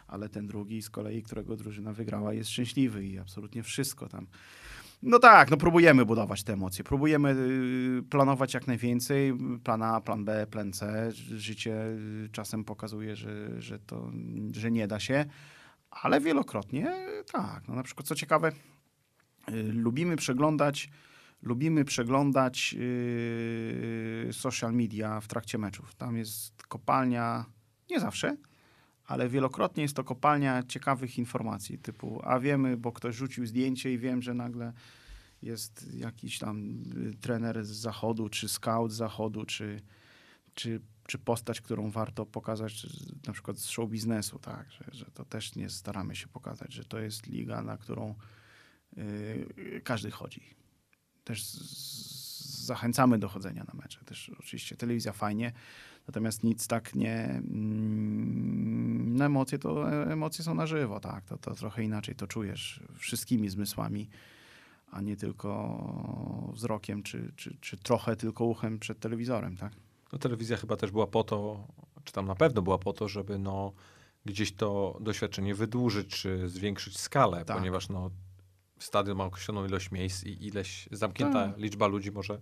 Speaker 2: ale ten drugi z kolei, którego drużyna wygrała, jest szczęśliwy i absolutnie wszystko tam. No tak, no próbujemy budować te emocje, próbujemy y, planować jak najwięcej, plan A, plan B, plan C. Życie y, czasem pokazuje, że, że to, że nie da się, ale wielokrotnie tak. No na przykład, co ciekawe, y, lubimy przeglądać lubimy przeglądać social media w trakcie meczów. Tam jest kopalnia, nie zawsze, ale wielokrotnie jest to kopalnia ciekawych informacji, typu, a wiemy, bo ktoś rzucił zdjęcie i wiem, że nagle jest jakiś tam y, trener z zachodu, czy scout z zachodu, czy, czy, czy postać, którą warto pokazać z- na przykład z show biznesu, tak, że, że to też nie staramy się pokazać, że to jest liga, na którą y, każdy chodzi. Też z, z- zachęcamy do chodzenia na mecze. Też oczywiście telewizja fajnie, natomiast nic tak nie... No emocje to emocje są na żywo, tak. To, to trochę inaczej to czujesz wszystkimi zmysłami, a nie tylko wzrokiem, czy, czy, czy trochę tylko uchem przed telewizorem, tak.
Speaker 1: No, telewizja chyba też była po to, czy tam na pewno była po to, żeby no, gdzieś to doświadczenie wydłużyć, czy zwiększyć skalę,
Speaker 2: Tak.
Speaker 1: ponieważ no, stadion ma określoną ilość miejsc i ileś zamknięta
Speaker 2: Tak.
Speaker 1: liczba ludzi może,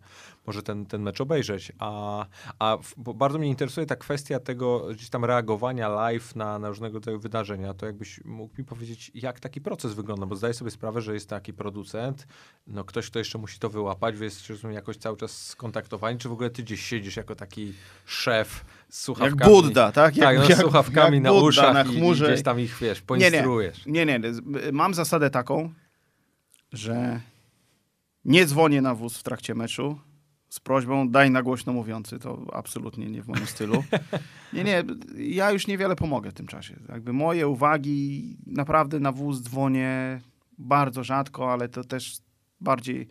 Speaker 1: może ten, ten mecz obejrzeć. A, a w- bo bardzo mnie interesuje ta kwestia tego gdzieś tam reagowania live na, na różnego rodzaju wydarzenia. To jakbyś mógł mi powiedzieć, jak taki proces wygląda, bo zdaję sobie sprawę, że jest taki producent, no ktoś, kto jeszcze musi to wyłapać, wy jesteście rozumiem, jakoś cały czas skontaktowani, czy w ogóle ty gdzieś siedzisz jako taki szef z
Speaker 2: Jak
Speaker 1: słuchawkami?
Speaker 2: Budda, tak?
Speaker 1: tak, no, z słuchawkami
Speaker 2: jak
Speaker 1: na
Speaker 2: Budda
Speaker 1: uszach
Speaker 2: na
Speaker 1: i, i
Speaker 2: chmurze.
Speaker 1: gdzieś tam ich, wiesz,
Speaker 2: Nie, nie.
Speaker 1: poinstruujesz.
Speaker 2: Nie, nie. z- Mam zasadę taką, że nie dzwonię na wóz w trakcie meczu z prośbą daj na głośno mówiący. To absolutnie nie w moim stylu. Nie, nie. Ja już niewiele pomogę w tym czasie. Jakby moje uwagi naprawdę na wóz dzwonię bardzo rzadko, ale to też bardziej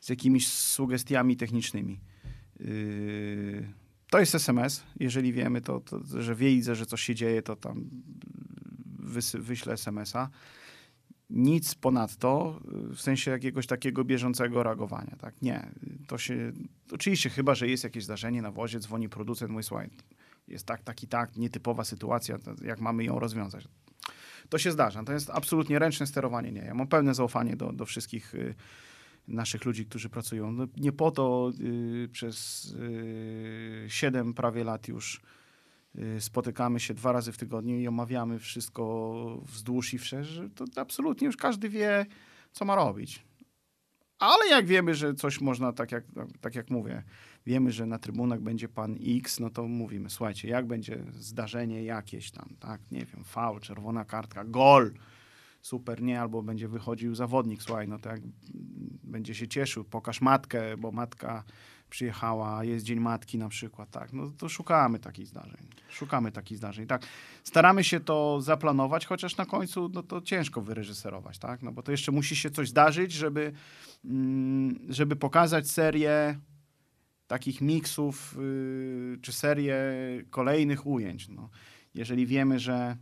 Speaker 2: z jakimiś sugestiami technicznymi. Yy, To jest SMS. Jeżeli wiemy, to, to że wiedzę, że coś się dzieje, to tam wysy, wyślę SMS-a. Nic ponadto, w sensie jakiegoś takiego bieżącego reagowania. Tak? Nie. To się, oczywiście, chyba, że jest jakieś zdarzenie na wozie, dzwoni producent, mówi, słuchaj, jest tak, tak i tak, nietypowa sytuacja, jak mamy ją rozwiązać. To się zdarza. To jest absolutnie ręczne sterowanie. Nie. Ja mam pełne zaufanie do, do wszystkich y, naszych ludzi, którzy pracują. No, nie po to y, przez y, 7 prawie lat już spotykamy się dwa razy w tygodniu i omawiamy wszystko wzdłuż i wszerz, to absolutnie już każdy wie, co ma robić. Ale jak wiemy, że coś można, tak jak, tak jak mówię, wiemy, że na trybunach będzie pan X, no to mówimy, słuchajcie, jak będzie zdarzenie jakieś tam, tak, nie wiem, faul, czerwona kartka, gol, super, nie, albo będzie wychodził zawodnik, słuchaj, no to jak będzie się cieszył, pokaż matkę, bo matka przyjechała, jest Dzień Matki na przykład, tak, no to szukamy takich zdarzeń, szukamy takich zdarzeń, tak. Staramy się to zaplanować, chociaż na końcu, no to ciężko wyreżyserować, tak, no bo to jeszcze musi się coś zdarzyć, żeby, mm, żeby pokazać serię takich miksów, yy, czy serię kolejnych ujęć, no. Jeżeli wiemy, że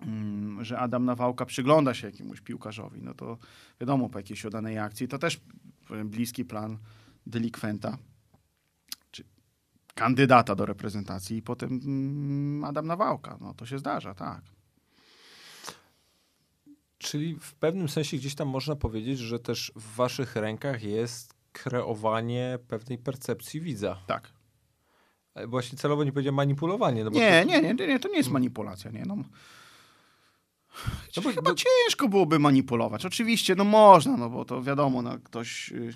Speaker 2: mm, że Adam Nawałka przygląda się jakiemuś piłkarzowi, no to wiadomo, po jakiejś oddanej akcji, to też bliski plan delikwenta, czy kandydata do reprezentacji i potem mm, Adam Nawałka. No to się zdarza, tak.
Speaker 1: Czyli w pewnym sensie gdzieś tam można powiedzieć, że też w waszych rękach jest kreowanie pewnej percepcji widza.
Speaker 2: Tak.
Speaker 1: Ale Właśnie celowo nie powiedziałem manipulowanie. No
Speaker 2: Nie,
Speaker 1: to,
Speaker 2: nie, nie, nie, to nie jest manipulacja, nie, no.
Speaker 1: No bo-
Speaker 2: Chyba
Speaker 1: no-
Speaker 2: ciężko byłoby manipulować. Oczywiście, no można, no bo to wiadomo, no ktoś, y,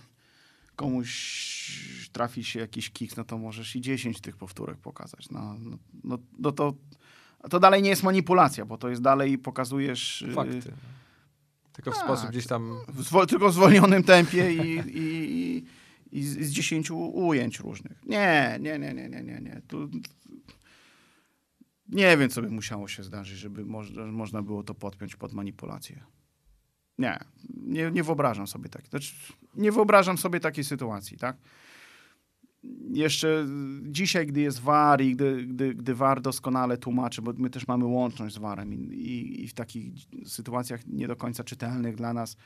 Speaker 2: komuś trafi się jakiś kiks, no to możesz i 10 tych powtórek pokazać. No, no, no, no to, to dalej nie jest manipulacja, bo to jest dalej pokazujesz y,
Speaker 1: Fakty. Tylko w
Speaker 2: tak.
Speaker 1: sposób gdzieś tam...
Speaker 2: w zwol- tylko w zwolnionym tempie i, i, i, i z, z 10 ujęć różnych. Nie, nie, nie, nie, nie, nie, nie. Tu, nie wiem, co by musiało się zdarzyć, żeby można było to podpiąć pod manipulację. Nie, nie, nie wyobrażam sobie takiej. Znaczy, nie wyobrażam sobie takiej sytuacji, tak? Jeszcze dzisiaj, gdy jest VAR i gdy, gdy, gdy VAR doskonale tłumaczy, bo my też mamy łączność z VARem i, i, i w takich sytuacjach nie do końca czytelnych dla nas,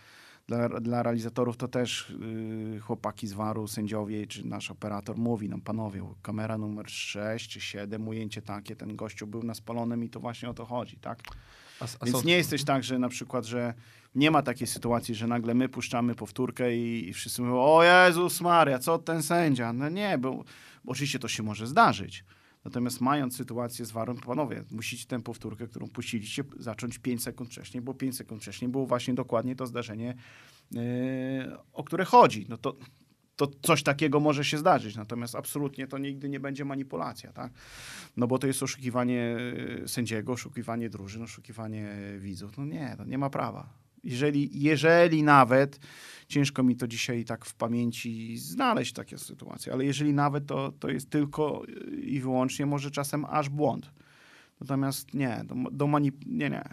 Speaker 2: dla, dla realizatorów, to też yy, chłopaki z VAR-u, sędziowie czy nasz operator mówi nam, panowie, kamera numer 6 czy 7, ujęcie takie, ten gościu był na spalonym i to właśnie o to chodzi, tak?
Speaker 1: A, a
Speaker 2: Więc
Speaker 1: są-
Speaker 2: nie jesteś tak, że na przykład, że nie ma takiej sytuacji, że nagle my puszczamy powtórkę i, i wszyscy mówią, o Jezus Maria, co ten sędzia? No nie, bo, bo oczywiście to się może zdarzyć. Natomiast mając sytuację z warą, panowie, musicie tę powtórkę, którą puściliście, zacząć 5 sekund wcześniej, bo 5 sekund wcześniej było właśnie dokładnie to zdarzenie, yy, o które chodzi. No to, to coś takiego może się zdarzyć, natomiast absolutnie to nigdy nie będzie manipulacja, tak? No bo to jest oszukiwanie e, sędziego, oszukiwanie drużyn, oszukiwanie widzów. No nie, to nie ma prawa. Jeżeli, jeżeli nawet, ciężko mi to dzisiaj tak w pamięci znaleźć takie sytuacje, ale jeżeli nawet, to, to jest tylko i wyłącznie może czasem aż błąd. Natomiast nie, do, do manip... nie, nie.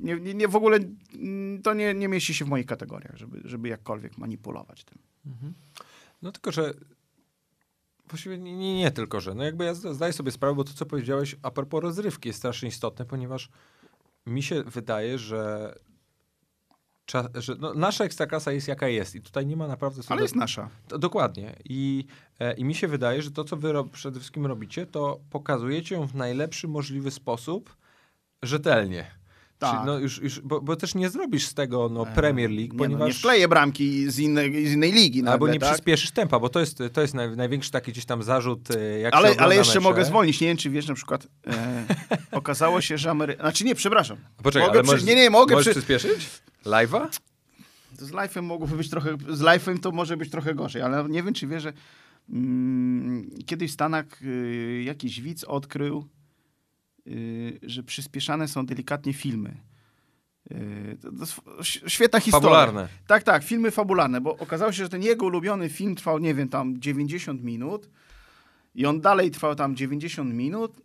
Speaker 2: Nie, nie, w ogóle mm, to nie, nie mieści się w moich kategoriach, żeby, żeby jakkolwiek manipulować tym.
Speaker 1: Mhm. No tylko, że właściwie nie, nie, nie tylko, że no jakby ja zda- zdaję sobie sprawę, bo to, co powiedziałeś a propos rozrywki jest strasznie istotne, ponieważ mi się wydaje, że, cza, że no, nasza ekstraklasa jest jaka jest i tutaj nie ma naprawdę...
Speaker 2: Ale
Speaker 1: do-
Speaker 2: jest nasza.
Speaker 1: To, dokładnie. I, e, I mi się wydaje, że to, co wy ro- przede wszystkim robicie, to pokazujecie ją w najlepszy możliwy sposób rzetelnie.
Speaker 2: Tak.
Speaker 1: Czy, no już, już, bo, bo też nie zrobisz z tego no, Premier League,
Speaker 2: nie, no,
Speaker 1: ponieważ...
Speaker 2: nie wkleję bramki z innej, z innej ligi nagle,
Speaker 1: Albo nie
Speaker 2: tak?
Speaker 1: przyspieszysz tempa, bo to jest, to jest naj, największy taki gdzieś tam zarzut, e, jak
Speaker 2: Ale, ale jeszcze
Speaker 1: mecze.
Speaker 2: mogę zwolnić. Nie wiem, czy wiesz, na przykład e, okazało się, że Amery... Znaczy nie, przepraszam.
Speaker 1: Poczekaj,
Speaker 2: mogę
Speaker 1: ale
Speaker 2: przy...
Speaker 1: możesz,
Speaker 2: Nie, nie, mogę
Speaker 1: możesz
Speaker 2: przy...
Speaker 1: przyspieszyć? Live'a?
Speaker 2: Z live'em mogłoby być trochę... Z live'em to może być trochę gorzej, ale nie wiem, czy wiesz, że mm, kiedyś w Stanach y, jakiś widz odkrył, że przyspieszane są delikatnie filmy. Y, to, to ś- świetna historia.
Speaker 1: Fabularne.
Speaker 2: Tak, tak, filmy fabularne, bo okazało się, że ten jego ulubiony film trwał, nie wiem, tam 90 minut i on dalej trwał tam 90 minut,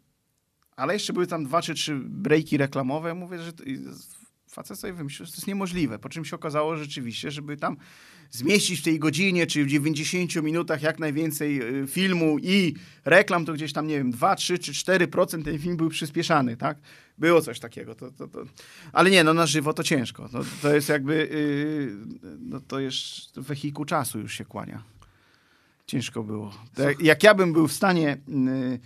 Speaker 2: ale jeszcze były tam dwa czy trzy breaki reklamowe. Mówię, że to, facet sobie wymyślił, że to jest niemożliwe, po czym się okazało rzeczywiście, żeby tam zmieścić w tej godzinie czy w 90 minutach jak najwięcej y, filmu i reklam, to gdzieś tam, nie wiem, 2, 3 czy 4% ten film był przyspieszany, tak? Było coś takiego. To, to, to. Ale nie, no na żywo to ciężko. No, to jest jakby, yy, no to jest wehikuł czasu już się kłania. Ciężko było. To jak, jak ja bym był w stanie yy,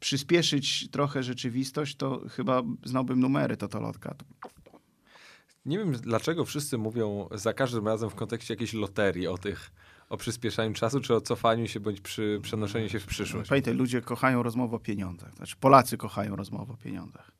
Speaker 2: przyspieszyć trochę rzeczywistość, to chyba znałbym numery Totolotka.
Speaker 1: Nie wiem, dlaczego wszyscy mówią za każdym razem w kontekście jakiejś loterii o tych, o przyspieszaniu czasu, czy o cofaniu się, bądź przy przenoszeniu się w przyszłość.
Speaker 2: Pamiętaj, ludzie kochają rozmowę o pieniądzach. Znaczy Polacy kochają rozmowę o pieniądzach.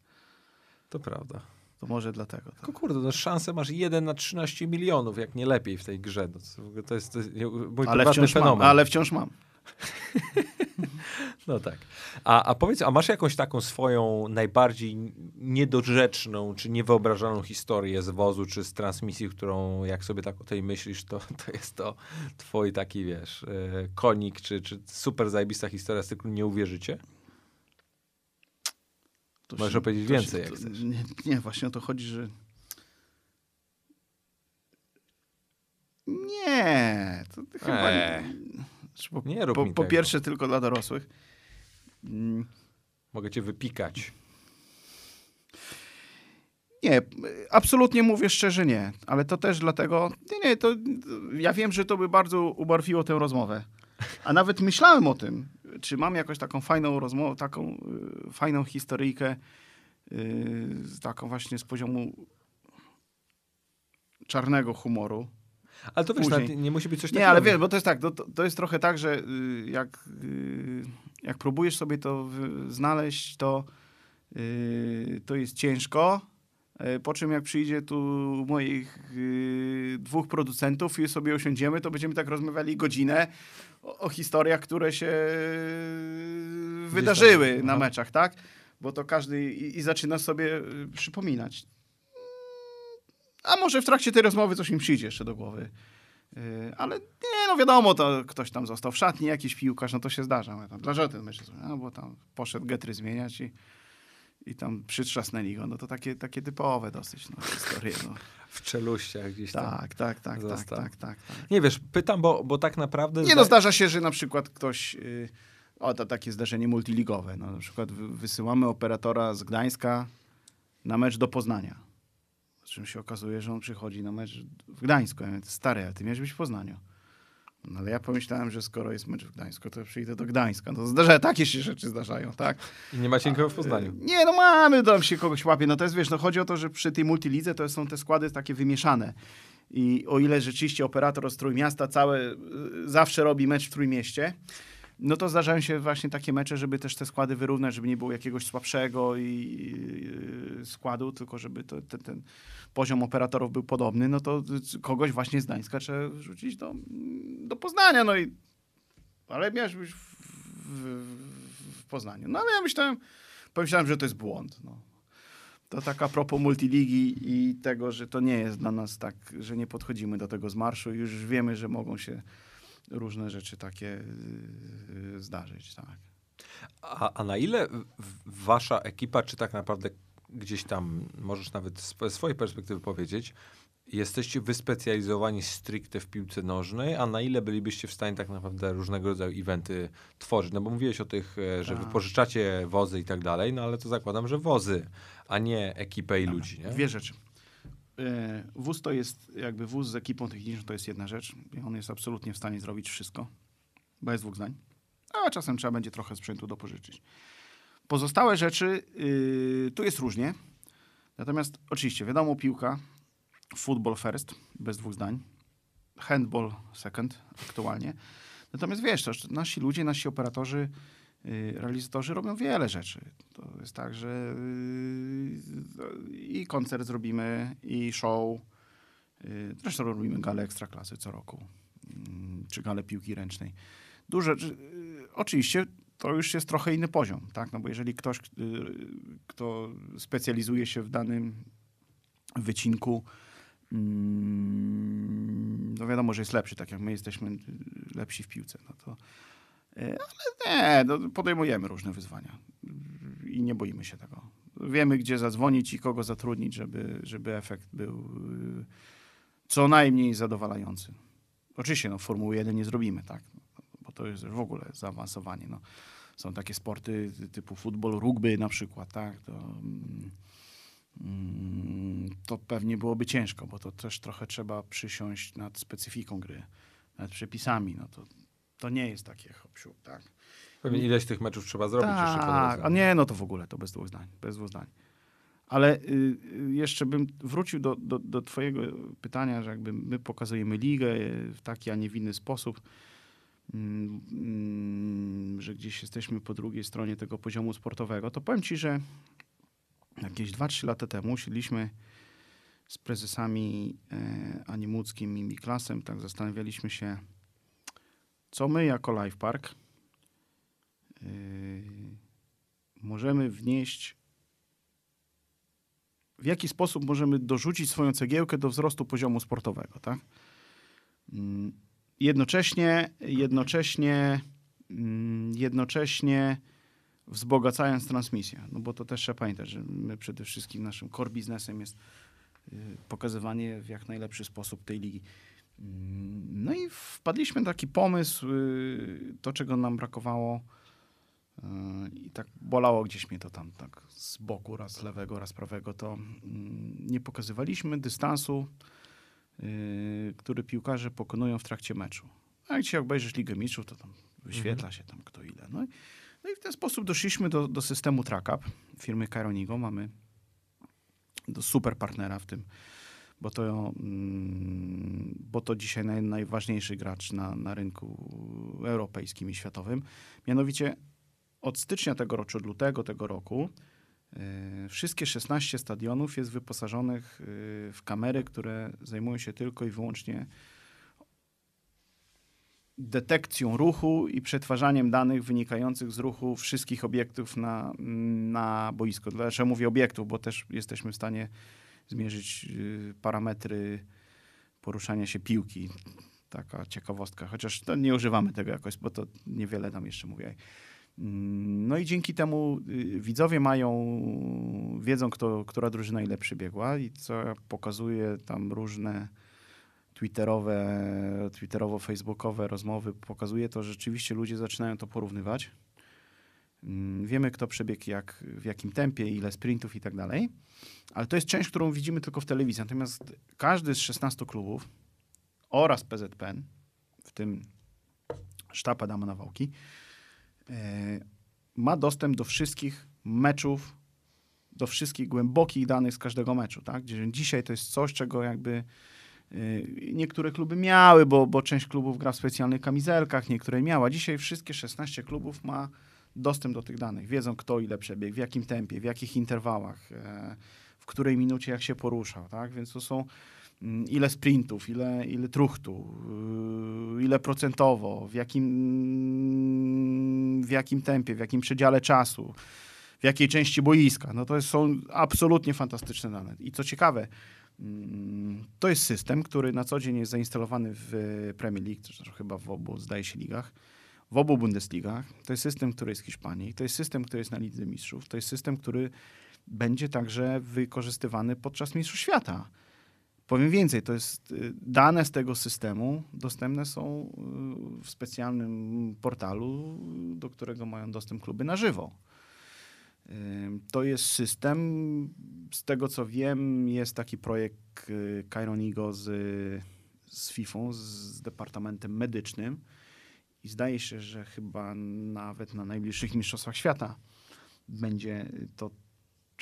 Speaker 1: To prawda.
Speaker 2: To może dlatego. Tak.
Speaker 1: Tylko kurde, no szansę masz 1 na 13 milionów, jak nie lepiej w tej grze. No, to- jest, to jest mój
Speaker 2: Ale wciąż, mam,
Speaker 1: fenomen.
Speaker 2: ale wciąż mam.
Speaker 1: No tak. A, a powiedz, a masz jakąś taką swoją najbardziej niedorzeczną, czy niewyobrażalną historię z wozu, czy z transmisji, którą jak sobie tak o tej myślisz, to, to jest to twój taki, wiesz, e, konik, czy, czy super zajebista historia z cyklu Nie uwierzycie?
Speaker 2: To
Speaker 1: Możesz
Speaker 2: się-
Speaker 1: opowiedzieć
Speaker 2: to
Speaker 1: więcej,
Speaker 2: się-
Speaker 1: jak
Speaker 2: to-
Speaker 1: chcesz.
Speaker 2: Nie, nie, właśnie o to chodzi, że... Nie, to chyba
Speaker 1: Eee.
Speaker 2: nie. Po,
Speaker 1: Nie rób
Speaker 2: po, po pierwsze tylko dla dorosłych. Mm,
Speaker 1: Mogę cię wypikać.
Speaker 2: Nie, absolutnie mówię szczerze nie, ale to też dlatego, nie, nie, to ja wiem, że to by bardzo ubarwiło tę rozmowę. A nawet myślałem o tym, czy mam jakąś taką fajną rozmowę, taką y, fajną historyjkę, y, taką właśnie z poziomu czarnego humoru.
Speaker 1: Ale to wiesz, nawet nie musi być coś
Speaker 2: Nie,
Speaker 1: takiego.
Speaker 2: ale wiesz, bo to jest tak, to, to jest trochę tak, że y, jak, y, jak próbujesz sobie to w- znaleźć, to, y, to jest ciężko. Y, Po czym jak przyjdzie tu moich y, dwóch producentów i sobie usiądziemy, to będziemy tak rozmawiali godzinę o, o historiach, które się wydarzyły na
Speaker 1: aha.
Speaker 2: meczach, tak? Bo to każdy i, i zaczyna sobie y, przypominać. A może w trakcie tej rozmowy coś im przyjdzie jeszcze do głowy. Yy, Ale nie, no wiadomo, to ktoś tam został w szatni, jakiś piłkarz, no to się zdarza. Ja tam, Dlaczego ten mecz? No bo tam poszedł getry zmieniać i, i tam przytrzasnęli go. No to takie, takie typowe dosyć no, historie. No.
Speaker 1: W czeluściach gdzieś tam.
Speaker 2: Tak, tak, tak, tak, tak, tak, tak.
Speaker 1: Nie wiesz, pytam, bo, bo tak naprawdę...
Speaker 2: Nie no, zdarza się, że na przykład ktoś, yy, o to takie zdarzenie multiligowe, no, na przykład wy- wysyłamy operatora z Gdańska na mecz do Poznania. Czym się okazuje, że on przychodzi na mecz w Gdańsku. Ja mówię, stary, ale ty miałeś być w Poznaniu. No ale ja pomyślałem, że skoro jest mecz w Gdańsku, to przyjdę do Gdańska. No zdarza, takie się rzeczy zdarzają, tak?
Speaker 1: I nie macie nikogo w Poznaniu.
Speaker 2: Nie, no mamy, tam się kogoś łapie. No to jest, wiesz, no chodzi o to, że przy tej multilidze to są te składy takie wymieszane. I o ile rzeczywiście operator z Trójmiasta całe y, zawsze robi mecz w Trójmieście, no to zdarzają się właśnie takie mecze, żeby też te składy wyrównać, żeby nie było jakiegoś słabszego i, y, składu, tylko żeby to, ten, ten poziom operatorów był podobny, no to y, kogoś właśnie z Gdańska trzeba wrzucić do, do Poznania, no i ale miałeś być w, w, w Poznaniu. No ale ja myślałem, pomyślałem, że to jest błąd. No. To tak a propos multiligi i tego, że to nie jest dla nas tak, że nie podchodzimy do tego z marszu. Już wiemy, że mogą się różne rzeczy takie yy, zdarzyć. Tak.
Speaker 1: A, a na ile wasza ekipa, czy tak naprawdę gdzieś tam, możesz nawet z ze swojej perspektywy powiedzieć, jesteście wyspecjalizowani stricte w piłce nożnej, a na ile bylibyście w stanie tak naprawdę różnego rodzaju eventy tworzyć? No bo mówiłeś o tych, e, że
Speaker 2: Tak.
Speaker 1: wypożyczacie wozy i tak dalej, no ale to zakładam, że wozy, a nie ekipę i ludzi, nie?
Speaker 2: Dwie rzeczy. Yy, Wóz to jest jakby wóz z ekipą techniczną, to jest jedna rzecz. On jest absolutnie w stanie zrobić wszystko, bez dwóch zdań. A czasem trzeba będzie trochę sprzętu dopożyczyć. Pozostałe rzeczy, yy, tu jest różnie. Natomiast oczywiście, wiadomo, piłka, football first, bez dwóch zdań, handball second aktualnie. Natomiast wiesz, też nasi ludzie, nasi operatorzy, y, realizatorzy robią wiele rzeczy. To jest tak, że y, i koncert zrobimy, i show. Y, Zresztą robimy galę ekstraklasy co roku, mm, czy galę piłki ręcznej. Duże, czy- y, oczywiście to już jest trochę inny poziom, tak? No bo jeżeli ktoś, y, kto specjalizuje się w danym wycinku, mm, no wiadomo, że jest lepszy, tak jak my jesteśmy y, lepsi w piłce, no to y, ale nie, no podejmujemy różne wyzwania i nie boimy się tego. Wiemy, gdzie zadzwonić i kogo zatrudnić, żeby, żeby efekt był co najmniej zadowalający. Oczywiście, no Formuły 1 nie zrobimy, tak? Bo to jest w ogóle zaawansowanie. No. Są takie sporty typu futbol, rugby na przykład, tak? To, mm, mm, to pewnie byłoby ciężko, bo to też trochę trzeba przysiąść nad specyfiką gry, nad przepisami. No to, to nie jest takie hop tak?
Speaker 1: Pewnie ileś tych meczów trzeba zrobić jeszcze po
Speaker 2: Tak,
Speaker 1: drodze.
Speaker 2: a nie, no to w ogóle to bez dwóch zdań, bez dwóch zdań. Ale y, y, jeszcze bym wrócił do, do, do twojego pytania, że jakby my pokazujemy ligę w taki, a nie w inny sposób, mm, mm, że gdzieś jesteśmy po drugiej stronie tego poziomu sportowego, to powiem ci, że jakieś 2-3 lata temu siedliśmy z prezesami e, Animuckim i Miklasem, tak zastanawialiśmy się, co my jako Life Park yy, możemy wnieść, w jaki sposób możemy dorzucić swoją cegiełkę do wzrostu poziomu sportowego, tak? Mm, Jednocześnie, jednocześnie, mm, jednocześnie wzbogacając transmisję, no bo to też trzeba pamiętać, że my przede wszystkim naszym core biznesem jest y, pokazywanie w jak najlepszy sposób tej ligi. Mm, No i wpadliśmy na taki pomysł, y, to czego nam brakowało y, i tak bolało gdzieś mnie to tam tak z boku, raz lewego, raz prawego, to mm, nie pokazywaliśmy dystansu, który piłkarze pokonują w trakcie meczu. A jak dzisiaj obejrzysz Ligę Mistrzów, to tam wyświetla się tam kto ile. No i, no i w ten sposób doszliśmy do, do systemu TrackUp firmy Kaironigo. Mamy do super partnera w tym, bo to, mm, bo to dzisiaj naj, najważniejszy gracz na, na rynku europejskim i światowym. Mianowicie od stycznia tego roku, od lutego tego roku, y, wszystkie 16 stadionów jest wyposażonych y, w kamery, które zajmują się tylko i wyłącznie detekcją ruchu i przetwarzaniem danych wynikających z ruchu wszystkich obiektów na, na boisku. Dlaczego mówię obiektów? Bo też jesteśmy w stanie zmierzyć y, parametry poruszania się piłki. Taka ciekawostka, chociaż nie używamy tego jakoś, bo to niewiele nam jeszcze mówię. Mm, No i dzięki temu y, widzowie mają, wiedzą, kto, która drużyna ile przybiegła i co ja pokazuję tam różne twitterowe, twitterowo-facebookowe rozmowy, pokazuje to, że rzeczywiście ludzie zaczynają to porównywać. Mm, Wiemy, kto przebiegł jak, w jakim tempie, ile sprintów i tak dalej, ale to jest część, którą widzimy tylko w telewizji. Natomiast każdy z 16 klubów oraz PZPN, w tym sztab Adama Nawałki, ma dostęp do wszystkich meczów, do wszystkich głębokich danych z każdego meczu. Tak? Dzisiaj to jest coś, czego jakby y, niektóre kluby miały, bo, bo część klubów gra w specjalnych kamizelkach, niektóre miała. Dzisiaj wszystkie 16 klubów ma dostęp do tych danych. Wiedzą, kto ile przebiegł, w jakim tempie, w jakich interwałach, e, w której minucie jak się poruszał. Tak? Więc to są ile sprintów, ile, ile truchtu, yy, ile procentowo, w jakim, w jakim tempie, w jakim przedziale czasu, w jakiej części boiska. No to są absolutnie fantastyczne dane. I co ciekawe, mm, to jest system, który na co dzień jest zainstalowany w Premier League, zresztą chyba w obu, zdaje się, ligach, w obu Bundesligach. To jest system, który jest w Hiszpanii, to jest system, który jest na Lidze Mistrzów, to jest system, który będzie także wykorzystywany podczas Mistrzostw Świata. Powiem więcej, to jest y, dane z tego systemu dostępne są y, w specjalnym portalu, do którego mają dostęp kluby na żywo. To jest system, z tego co wiem, jest taki projekt y, Kaironigo z, z FIFA, z Departamentem Medycznym i zdaje się, że chyba nawet na najbliższych Mistrzostwach Świata będzie to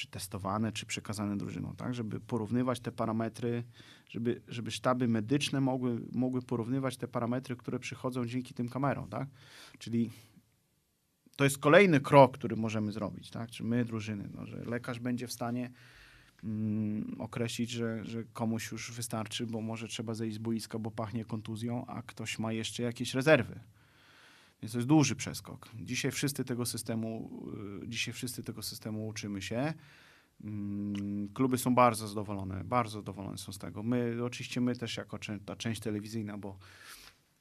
Speaker 2: czy testowane, czy przekazane drużynom, tak? Żeby porównywać te parametry, żeby, żeby sztaby medyczne mogły, mogły porównywać te parametry, które przychodzą dzięki tym kamerom, tak? Czyli to jest kolejny krok, który możemy zrobić, tak? Czy my, drużyny, no, że lekarz będzie w stanie mm, określić, że, że komuś już wystarczy, bo może trzeba zejść z boiska, bo pachnie kontuzją, a ktoś ma jeszcze jakieś rezerwy. Więc to jest duży przeskok. Dzisiaj wszyscy tego systemu, y, dzisiaj wszyscy tego systemu uczymy się. Mm, Kluby są bardzo zadowolone, bardzo zadowolone są z tego. My, oczywiście my też jako ta część telewizyjna, bo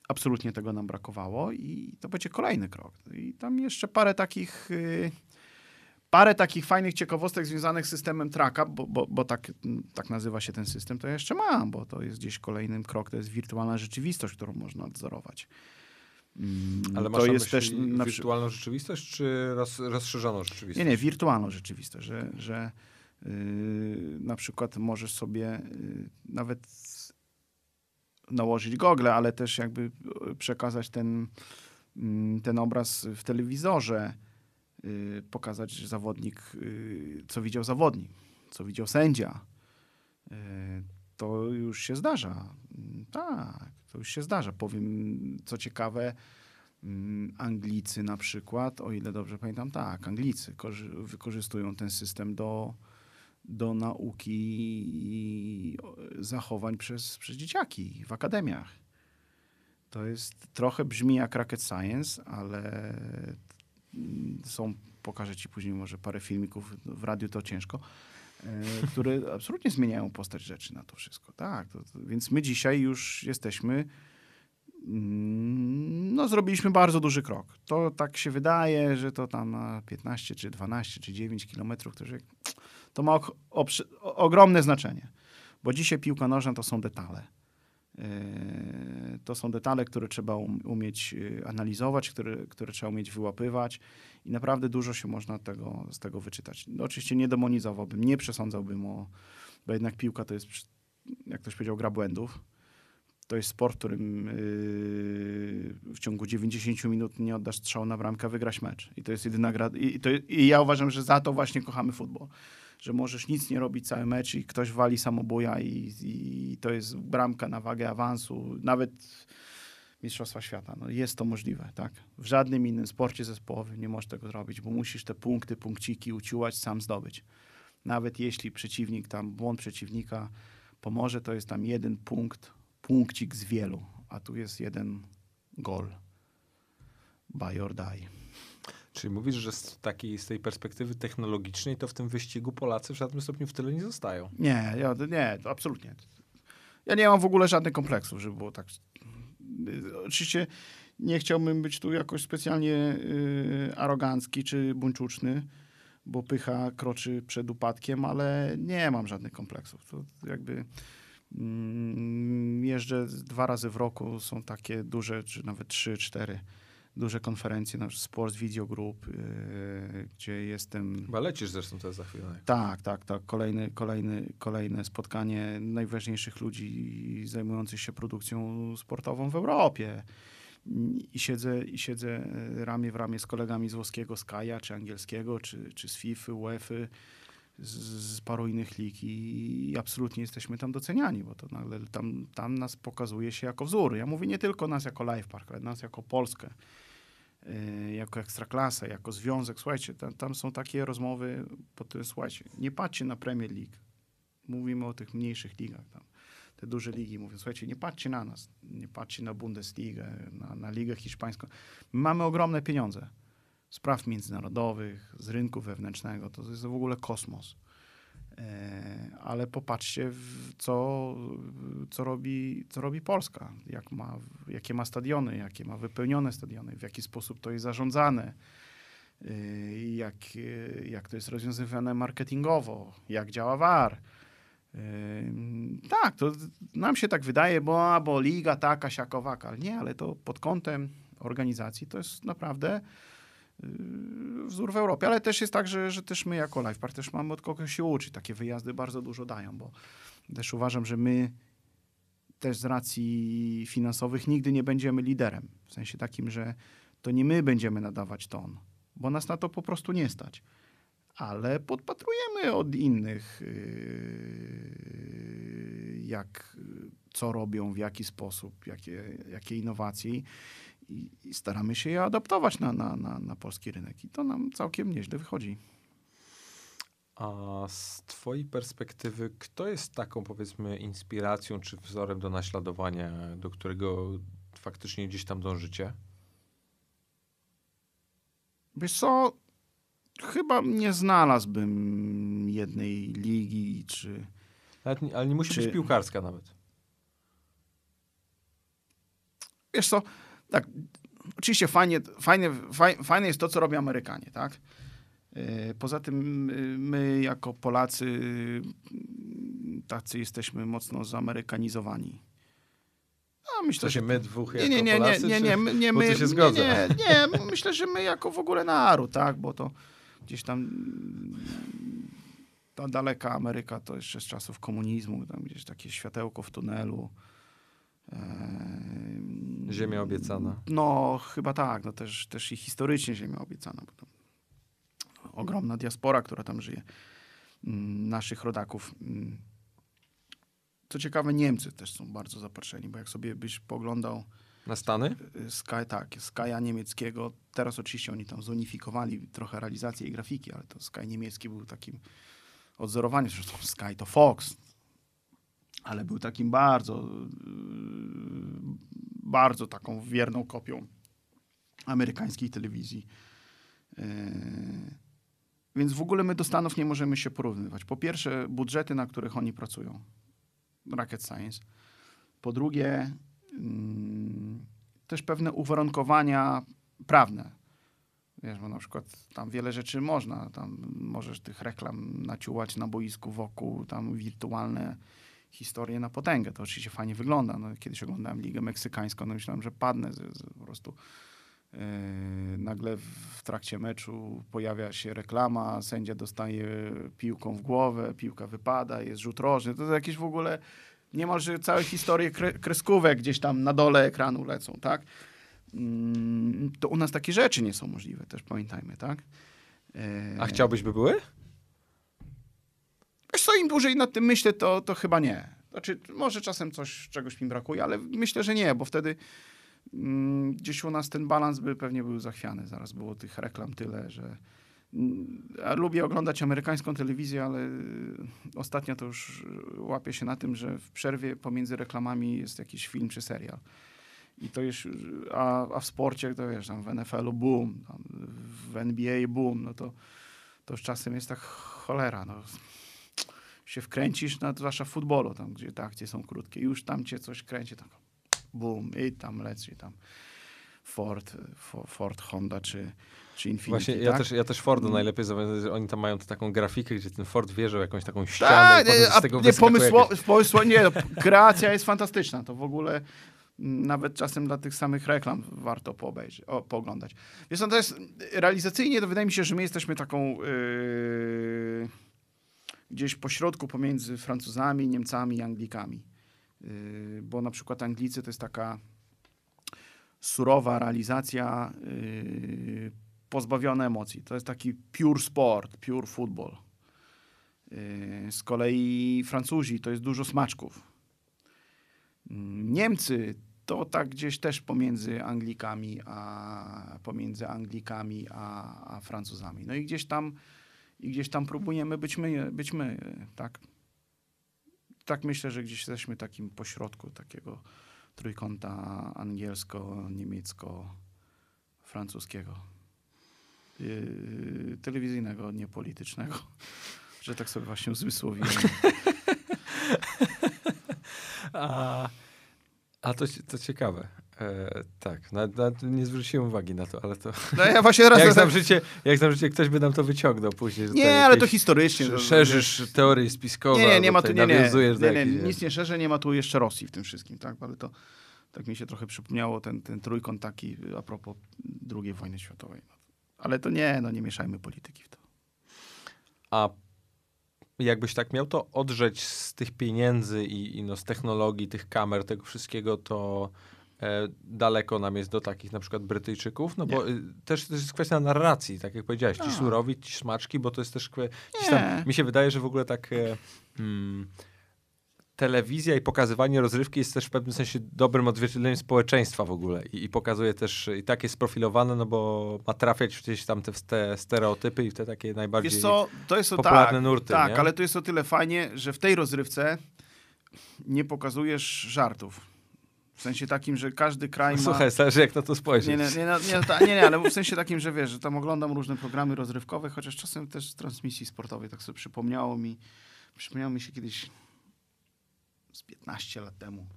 Speaker 2: absolutnie tego nam brakowało i to będzie kolejny krok. I tam jeszcze parę takich, y, parę takich fajnych ciekawostek związanych z systemem traka, bo, bo, bo tak, tak nazywa się ten system, to ja jeszcze mam, bo to jest gdzieś kolejnym krok, to jest wirtualna rzeczywistość, którą można nadzorować. Mm,
Speaker 1: Ale masz
Speaker 2: to jest też na
Speaker 1: wirtualną rzeczywistość, czy roz, rozszerzoną rzeczywistość?
Speaker 2: Nie, nie, wirtualną rzeczywistość, że, że yy, na przykład możesz sobie yy, nawet nałożyć gogle, ale też jakby yy, przekazać ten, mm, ten obraz w telewizorze, yy, pokazać zawodnik, yy, co widział zawodnik, co widział sędzia. To już się zdarza. Mm, Tak, to już się zdarza. Powiem, co ciekawe, Mm, Anglicy na przykład, o ile dobrze pamiętam, tak, Anglicy korzy- wykorzystują ten system do, do nauki zachowań przez, przez dzieciaki w akademiach. To jest trochę brzmi jak rocket science, ale mm, są, pokażę ci później może parę filmików, w radiu to ciężko, które absolutnie zmieniają postać rzeczy na to wszystko. Tak, to, to, więc my dzisiaj już jesteśmy Mm, No, zrobiliśmy bardzo duży krok. To tak się wydaje, że to tam na 15, czy 12, czy 9 kilometrów, to, to ma ogromne znaczenie. Bo dzisiaj piłka nożna to są detale. Yy, To są detale, które trzeba um- umieć yy, analizować, które, które trzeba umieć wyłapywać i naprawdę dużo się można tego, z tego wyczytać. No, oczywiście nie demonizowałbym, nie przesądzałbym o, bo jednak piłka to jest, jak ktoś powiedział, gra błędów. To jest sport, w którym yy, w ciągu 90 minut nie oddasz strzału na bramkę, a wygrasz mecz. I to jest jedyna gra. I, to, I ja uważam, że za to właśnie kochamy futbol. Że możesz nic nie robić cały mecz i ktoś wali samobuja i, i to jest bramka na wagę awansu, nawet Mistrzostwa Świata. No jest to możliwe, tak? W żadnym innym sporcie zespołowym nie możesz tego zrobić, bo musisz te punkty, punkciki uciułać, sam zdobyć. Nawet jeśli przeciwnik, tam błąd przeciwnika pomoże, to jest tam jeden punkt, punkcik z wielu, a tu jest jeden gol. Buy or die.
Speaker 1: Czyli mówisz, że z, takiej, z tej perspektywy technologicznej to w tym wyścigu Polacy w żadnym stopniu w tyle nie zostają.
Speaker 2: Nie, ja, nie, absolutnie. Ja nie mam w ogóle żadnych kompleksów, żeby było tak. Oczywiście nie chciałbym być tu jakoś specjalnie y, arogancki czy buńczuczny, bo pycha kroczy przed upadkiem, ale nie mam żadnych kompleksów. To jakby mm, jeżdżę dwa razy w roku, są takie duże, czy nawet trzy, cztery duże konferencje, na przykład Sports Video Group, y, gdzie jestem
Speaker 1: Chyba lecisz zresztą teraz za chwilę.
Speaker 2: tak, tak, tak. Kolejny, kolejny, kolejne spotkanie najważniejszych ludzi zajmujących się produkcją sportową w Europie. I siedzę, i siedzę e, ramię w ramię z kolegami z włoskiego Skaja, czy angielskiego, czy, czy z FIFA, UEFA, z, z paru innych lig i, i absolutnie jesteśmy tam doceniani, bo to nagle tam, tam nas pokazuje się jako wzór. Ja mówię nie tylko nas jako Life Park, ale nas jako Polskę, yy, jako Ekstraklasę, jako związek. Słuchajcie, tam, tam są takie rozmowy pod tym, słuchajcie, nie patrzcie na Premier League. Mówimy o tych mniejszych ligach tam. Te duże ligi mówią, słuchajcie, nie patrzcie na nas, nie patrzcie na Bundesligę, na, na Ligę Hiszpańską. My mamy ogromne pieniądze spraw międzynarodowych, z rynku wewnętrznego. To jest w ogóle kosmos. E, Ale popatrzcie, co, co, robi, co robi Polska, jak ma, jakie ma stadiony, jakie ma wypełnione stadiony, w jaki sposób to jest zarządzane, e, jak, jak to jest rozwiązywane marketingowo, jak działa VAR. E, Tak, to nam się tak wydaje, bo, a, bo liga taka, siakowaka, nie, ale to pod kątem organizacji to jest naprawdę wzór w Europie, ale też jest tak, że, że też my jako LifePark też mamy od kogoś się uczyć. Takie wyjazdy bardzo dużo dają, bo też uważam, że my też z racji finansowych nigdy nie będziemy liderem. W sensie takim, że to nie my będziemy nadawać ton, bo nas na to po prostu nie stać. ale podpatrujemy od innych, yy, jak, co robią, w jaki sposób, jakie, jakie innowacje i, i staramy się je adaptować na, na, na, na polski rynek. I to nam całkiem nieźle wychodzi.
Speaker 1: A z twojej perspektywy, kto jest taką powiedzmy inspiracją czy wzorem do naśladowania, do którego faktycznie gdzieś tam dążycie?
Speaker 2: Wiesz co, chyba nie znalazłbym jednej ligi, czy...
Speaker 1: Nawet, ale nie musi
Speaker 2: Czy-
Speaker 1: być piłkarska nawet.
Speaker 2: Wiesz co, tak, oczywiście fajnie, fajnie, faj- fajne jest to, co robią Amerykanie, tak? Yy, Poza tym yy, my jako Polacy tacy jesteśmy mocno zamerykanizowani. A myślę, że
Speaker 1: my dwóch
Speaker 2: Nie,
Speaker 1: jako
Speaker 2: nie, nie, nie,
Speaker 1: Polacy,
Speaker 2: nie, nie, nie,
Speaker 1: bo
Speaker 2: my, nie, nie, nie, myślę, że my jako w ogóle naród, tak, bo to gdzieś tam ta daleka Ameryka to jeszcze z czasów komunizmu, tam gdzieś takie światełko w tunelu.
Speaker 1: Ziemia obiecana.
Speaker 2: No, chyba tak, no też, też i historycznie ziemia obiecana, bo ogromna diaspora, która tam żyje, mm, naszych rodaków. Mm. Co ciekawe, Niemcy też są bardzo zapatrzeni, bo jak sobie byś poglądał
Speaker 1: Na Stany?
Speaker 2: y, Sky, tak, Sky'a niemieckiego. Teraz oczywiście oni tam zunifikowali trochę realizację i grafiki, ale to Sky niemiecki był takim odzorowaniem. Zresztą Sky to Fox, ale był takim bardzo, bardzo taką wierną kopią amerykańskiej telewizji. Y, Więc w ogóle my do Stanów nie możemy się porównywać. Po pierwsze, budżety, na których oni pracują. Rocket Science. Po drugie, mm, też pewne uwarunkowania prawne. Wiesz, bo na przykład tam wiele rzeczy można, tam możesz tych reklam naciułać na boisku wokół, tam wirtualne historie na potęgę. To oczywiście fajnie wygląda. No, kiedyś oglądałem Ligę Meksykańską, no myślałem, że padnę z, z, po prostu. Yy, nagle w trakcie meczu pojawia się reklama, sędzia dostaje piłką w głowę, piłka wypada, jest rzut rożny. To jakieś w ogóle niemalże całe historie kre, kreskówek gdzieś tam na dole ekranu lecą, tak? Mm, To u nas takie rzeczy nie są możliwe, też pamiętajmy, tak? E,
Speaker 1: A chciałbyś, by były?
Speaker 2: Wiesz co, im dłużej nad tym myślę, to, to chyba nie. Znaczy, może czasem coś, czegoś mi brakuje, ale myślę, że nie, bo wtedy mm, gdzieś u nas ten balans by pewnie był zachwiany. Zaraz było tych reklam tyle, że... Mm, lubię oglądać amerykańską telewizję, ale y, ostatnio to już łapię się na tym, że w przerwie pomiędzy reklamami jest jakiś film czy serial. I to już, a, a w sporcie to wiesz, tam w NFL-u boom, w NBA boom, no to, to już czasem jest tak cholera, no się wkręcisz, no, zwłaszcza w futbolu, tam gdzie te akcje są krótkie, już tam cię coś kręci, tak bum, i tam leci tam Ford, Fo- Ford Honda czy, czy Infiniti,
Speaker 1: Właśnie
Speaker 2: tak?
Speaker 1: ja, też, ja też Forda
Speaker 2: Mm.
Speaker 1: najlepiej zapamiętam, że oni tam mają taką grafikę, gdzie ten Ford wjeżdżał w jakąś taką ścianę
Speaker 2: Tak,
Speaker 1: i potem z tego
Speaker 2: nie, pomysło,
Speaker 1: jakieś-
Speaker 2: pomysło, nie, no, kreacja jest fantastyczna, to w ogóle mm, nawet czasem dla tych samych reklam warto poobejrzeć, o, pooglądać. Wiesz, no to jest realizacyjnie, to wydaje mi się, że my jesteśmy taką yy, gdzieś pośrodku pomiędzy Francuzami, Niemcami i Anglikami. Yy, bo na przykład Anglicy to jest taka surowa realizacja yy, pozbawiona emocji. To jest taki pure sport, pure football. Yy, Z kolei Francuzi to jest dużo smaczków. Niemcy to tak gdzieś też pomiędzy Anglikami a pomiędzy Anglikami a, a Francuzami. No i gdzieś tam i gdzieś tam próbujemy być my, być my, tak? Tak myślę, że gdzieś jesteśmy takim pośrodku takiego trójkąta angielsko-niemiecko-francuskiego. Yy, telewizyjnego, nie politycznego. Że tak sobie właśnie uzmysłowiłem.
Speaker 1: A, a to, to ciekawe. E, tak, nawet, nawet nie zwróciłem uwagi na to, ale to...
Speaker 2: No ja właśnie teraz...
Speaker 1: Jak znam, życie, jak znam życie, ktoś by nam to wyciągnął później.
Speaker 2: Nie, ale to historycznie.
Speaker 1: sz-
Speaker 2: to-
Speaker 1: Szerzysz teorie spiskowe,
Speaker 2: Nie, nie, nie
Speaker 1: albo
Speaker 2: ma tu, nie, nie, nie, nie, nic nie szerzej, nie ma tu jeszcze Rosji w tym wszystkim, tak? Ale to tak mi się trochę przypomniało ten, ten trójkąt taki a propos II wojny światowej. Ale to nie, no nie mieszajmy polityki w to.
Speaker 1: A jakbyś tak miał to odrzeć z tych pieniędzy i, i no, z technologii, tych kamer, tego wszystkiego, to daleko nam jest do takich na przykład Brytyjczyków, no bo y, też to jest kwestia narracji, tak jak powiedziałeś, ci surowi, ci smaczki, bo to jest też kwe... gdzieś
Speaker 2: Nie.
Speaker 1: tam, mi się wydaje, że w ogóle tak e, mm, telewizja i pokazywanie rozrywki jest też w pewnym sensie dobrym odzwierciedleniem społeczeństwa w ogóle i, i pokazuje też, i tak jest sprofilowane, no bo ma trafiać gdzieś tam te, te stereotypy i w te takie najbardziej...
Speaker 2: Wiesz co, to jest
Speaker 1: popularne
Speaker 2: tak,
Speaker 1: nurty,
Speaker 2: Tak,
Speaker 1: nie?
Speaker 2: ale to jest o tyle fajnie, że w tej rozrywce nie pokazujesz żartów. W sensie takim, że każdy kraj ma...
Speaker 1: Słuchaj, zależy jak na to spojrzeć.
Speaker 2: Nie, nie, nie, nie, nie, nie, ale w sensie takim, że wiesz, że tam oglądam różne programy rozrywkowe, chociaż czasem też transmisji sportowej, tak sobie przypomniało mi, przypomniało mi się kiedyś z 15 lat temu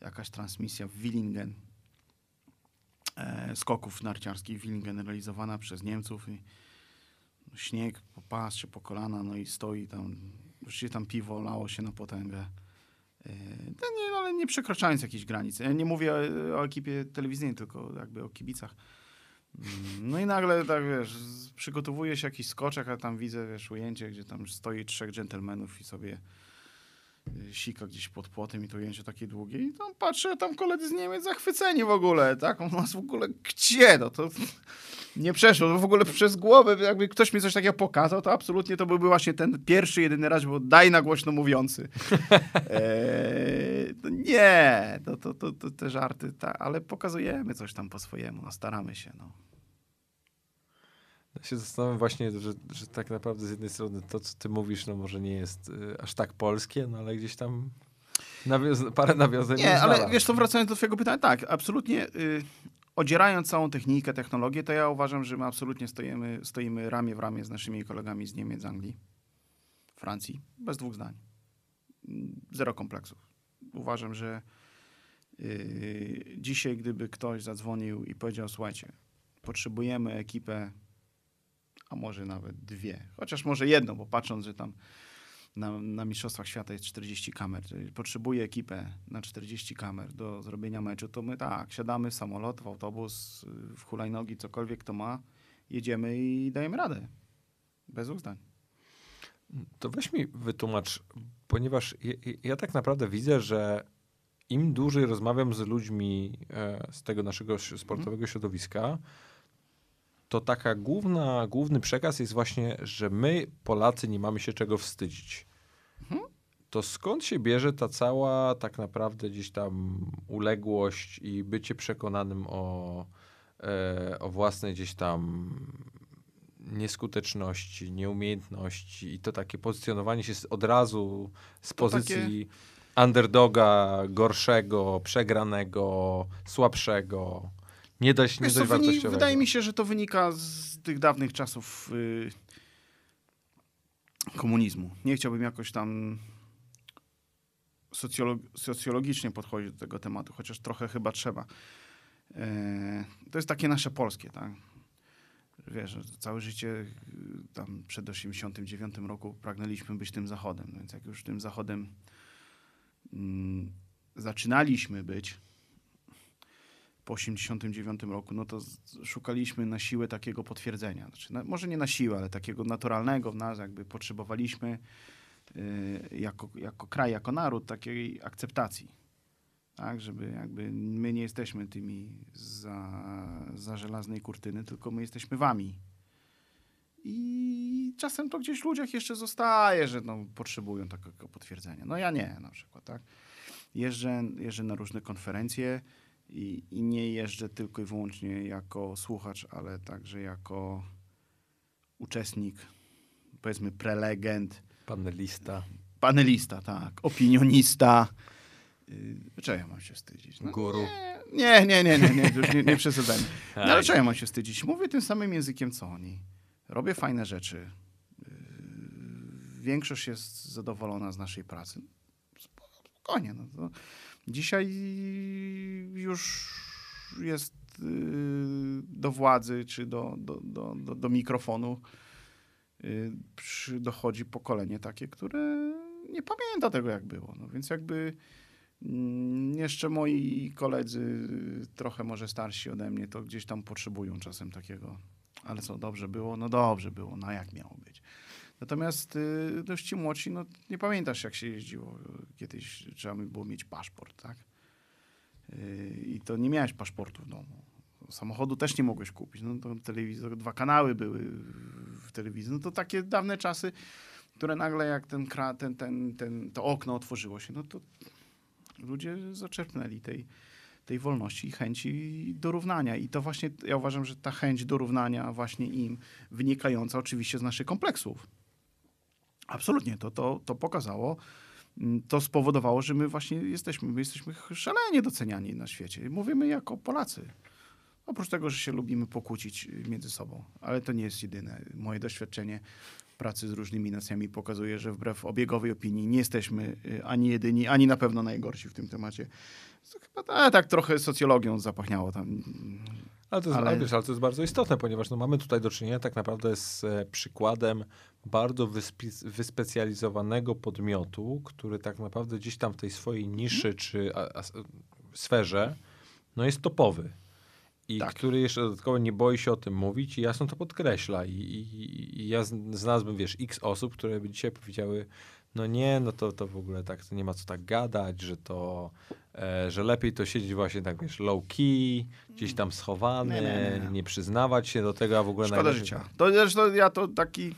Speaker 2: jakaś transmisja w Willingen, e, skoków narciarskich w Willingen realizowana przez Niemców i śnieg, popatrzcie po kolana, no i stoi tam, oczywiście tam piwo lało się na potęgę. E, No nie, ale nie przekraczając jakichś granic. Ja nie mówię o, o ekipie telewizyjnej, tylko jakby o kibicach. Mm, No i nagle, tak wiesz, przygotowuje się jakiś skoczek, a tam widzę, wiesz, ujęcie, gdzie tam stoi trzech dżentelmenów i sobie y, sika gdzieś pod płotem i to ujęcie takie długie i tam patrzę, tam koledzy z Niemiec zachwyceni w ogóle, tak? On nas w ogóle gdzie? No to nie przeszło, w ogóle przez głowę, jakby ktoś mi coś takiego pokazał, to absolutnie to byłby właśnie ten pierwszy, jedyny raz, bo daj na głośno mówiący. Eee, to nie, to, to, to, to te żarty, ta, ale pokazujemy coś tam po swojemu, no, staramy się. No.
Speaker 1: Się zastanawiam właśnie, że, że tak naprawdę z jednej strony to, co ty mówisz, no może nie jest y, aż tak polskie, no ale gdzieś tam parę nawiązań
Speaker 2: Nie, ale wiesz, to wracając do twojego pytania, tak, absolutnie y, odzierając całą technikę, technologię, to ja uważam, że my absolutnie stoimy, stoimy ramię w ramię z naszymi kolegami z Niemiec, z Anglii, Francji, bez dwóch zdań. Zero kompleksów. Uważam, że y, dzisiaj, gdyby ktoś zadzwonił i powiedział, słuchajcie, potrzebujemy ekipę, a może nawet dwie, chociaż może jedną, bo patrząc, że tam na, na Mistrzostwach Świata jest 40 kamer. Czyli Potrzebuje ekipę na 40 kamer do zrobienia meczu, to my tak, siadamy w samolot, w autobus, w hulajnogi, cokolwiek to ma, jedziemy i dajemy radę. Bez zdań.
Speaker 1: To weź mi wytłumacz, ponieważ ja, ja tak naprawdę widzę, że im dłużej rozmawiam z ludźmi e, z tego naszego sportowego środowiska, to taka główna, główny przekaz jest właśnie, że my, Polacy, nie mamy się czego wstydzić. To skąd się bierze ta cała tak naprawdę gdzieś tam uległość i bycie przekonanym o, e, o własnej gdzieś tam nieskuteczności, nieumiejętności i to takie pozycjonowanie się od razu z
Speaker 2: To
Speaker 1: pozycji underdoga, gorszego, przegranego, słabszego, nie dość, nie dość wartościowego.
Speaker 2: wydaje mi się, że to wynika z tych dawnych czasów y, komunizmu. Nie chciałbym jakoś tam socjolo- socjologicznie podchodzić do tego tematu, chociaż trochę chyba trzeba. E, to jest takie nasze polskie, tak? Wiesz, całe życie y, tam przed 89 roku pragnęliśmy być tym zachodem, więc jak już tym zachodem mm, zaczynaliśmy być, po 89 roku, no to szukaliśmy na siłę takiego potwierdzenia. Znaczy, na, może nie na siłę, ale takiego naturalnego w nas, jakby potrzebowaliśmy y, jako, jako kraj, jako naród takiej akceptacji. Tak, żeby jakby my nie jesteśmy tymi za, za żelaznej kurtyny, tylko my jesteśmy wami. I czasem to gdzieś w ludziach jeszcze zostaje, że no, potrzebują takiego potwierdzenia. No ja nie na przykład, tak. Jeżdżę, jeżdżę na różne konferencje, i, i nie jeżdżę tylko i wyłącznie jako słuchacz, ale także jako uczestnik, powiedzmy prelegent,
Speaker 1: Panelista,
Speaker 2: panelista, tak, opinionista. Yy, czego ja mam się wstydzić? No,
Speaker 1: guru.
Speaker 2: nie, nie, nie, nie, nie, już nie, nie przesadzajmy. No, ale
Speaker 1: Tak.
Speaker 2: czego ja mam się wstydzić? Mówię tym samym językiem, co oni. Robię fajne rzeczy. Yy, Większość jest zadowolona z naszej pracy. Spokojnie. No to dzisiaj już jest yy, do władzy czy do, do, do, do, do mikrofonu przy, dochodzi pokolenie takie, które nie pamięta tego, jak było. No więc jakby mm, jeszcze moi koledzy, y, trochę może starsi ode mnie, to gdzieś tam potrzebują czasem takiego. Ale co, dobrze było? No dobrze było, no jak miało być? Natomiast y, no, ci młodsi, no nie pamiętasz jak się jeździło. Kiedyś trzeba by było mieć paszport, tak? Yy, I to nie miałeś paszportu w domu. Samochodu też nie mogłeś kupić. No to telewizor, dwa kanały były w telewizji. No to takie dawne czasy, które nagle jak ten, kra- ten, ten, ten, to okno otworzyło się, no to ludzie zaczerpnęli tej, tej wolności i chęci dorównania. I to właśnie, ja uważam, że ta chęć dorównania właśnie im, wynikająca oczywiście z naszych kompleksów. Absolutnie, to, to, to pokazało, mm, to spowodowało, że my właśnie jesteśmy, my jesteśmy szalenie doceniani na świecie. Mówimy jako Polacy. Oprócz tego, że się lubimy pokłócić y, między sobą, ale to nie jest jedyne. Moje doświadczenie pracy z różnymi nacjami pokazuje, że wbrew obiegowej opinii nie jesteśmy y, ani jedyni, ani na pewno najgorsi w tym temacie. To chyba ta, tak trochę socjologią zapachniało tam.
Speaker 1: Ale to, jest,
Speaker 2: Ale-
Speaker 1: ale... Wiesz, ale to jest bardzo istotne, ponieważ no, mamy tutaj do czynienia tak naprawdę z e, przykładem bardzo wyspi- wyspecjalizowanego podmiotu, który tak naprawdę gdzieś tam w tej swojej niszy czy a, a, sferze no jest topowy. I
Speaker 2: Tak.
Speaker 1: który jeszcze dodatkowo nie boi się o tym mówić i jasno to podkreśla. I, i, i ja z- znalazłbym, wiesz, x osób, które by dzisiaj powiedziały, no nie, no to, to w ogóle tak, to nie ma co tak gadać, że to, e, że lepiej to siedzieć właśnie tak, wiesz, low key, gdzieś tam schowany,
Speaker 2: Nie,
Speaker 1: nie,
Speaker 2: nie, nie, nie.
Speaker 1: przyznawać się do tego, a w ogóle
Speaker 2: Szkoda
Speaker 1: najlepiej-
Speaker 2: życia. To zresztą ja to taki.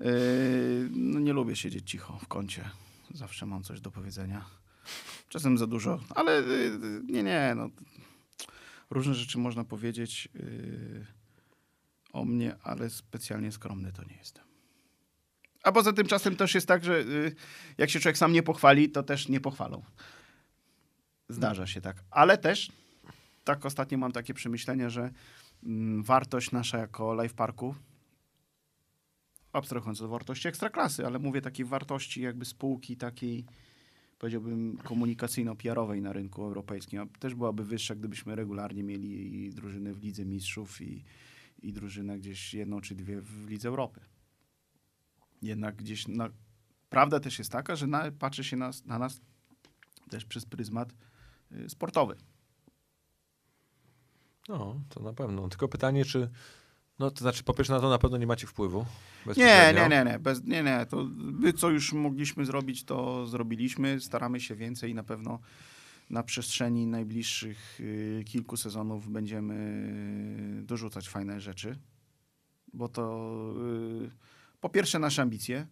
Speaker 2: Yy, no nie lubię siedzieć cicho w kącie. Zawsze mam coś do powiedzenia. Czasem za dużo, ale yy, nie, nie. No. Różne rzeczy można powiedzieć yy, o mnie, ale specjalnie skromny to nie jestem. A poza tym czasem też jest tak, że yy, jak się człowiek sam nie pochwali, to też nie pochwalą. Zdarza się tak. Ale też tak ostatnio mam takie przemyślenie, że mm, wartość nasza jako live parku, abstrahując od wartości ekstraklasy, ale mówię takiej wartości jakby spółki takiej, powiedziałbym, komunikacyjno-PR-owej na rynku europejskim, też byłaby wyższa, gdybyśmy regularnie mieli i drużyny w Lidze Mistrzów i, i drużynę gdzieś jedną czy dwie w Lidze Europy. Jednak gdzieś, na, prawda też jest taka, że na, patrzy się nas, na nas też przez pryzmat y, sportowy.
Speaker 1: No, to na pewno. Tylko pytanie, czy, no to znaczy po pierwsze na to na pewno nie macie wpływu.
Speaker 2: Nie, nie, nie, nie, bez, nie, nie. To my, co już mogliśmy zrobić, to zrobiliśmy. Staramy się więcej i na pewno na przestrzeni najbliższych y, kilku sezonów będziemy dorzucać fajne rzeczy, bo to y, po pierwsze nasze ambicje,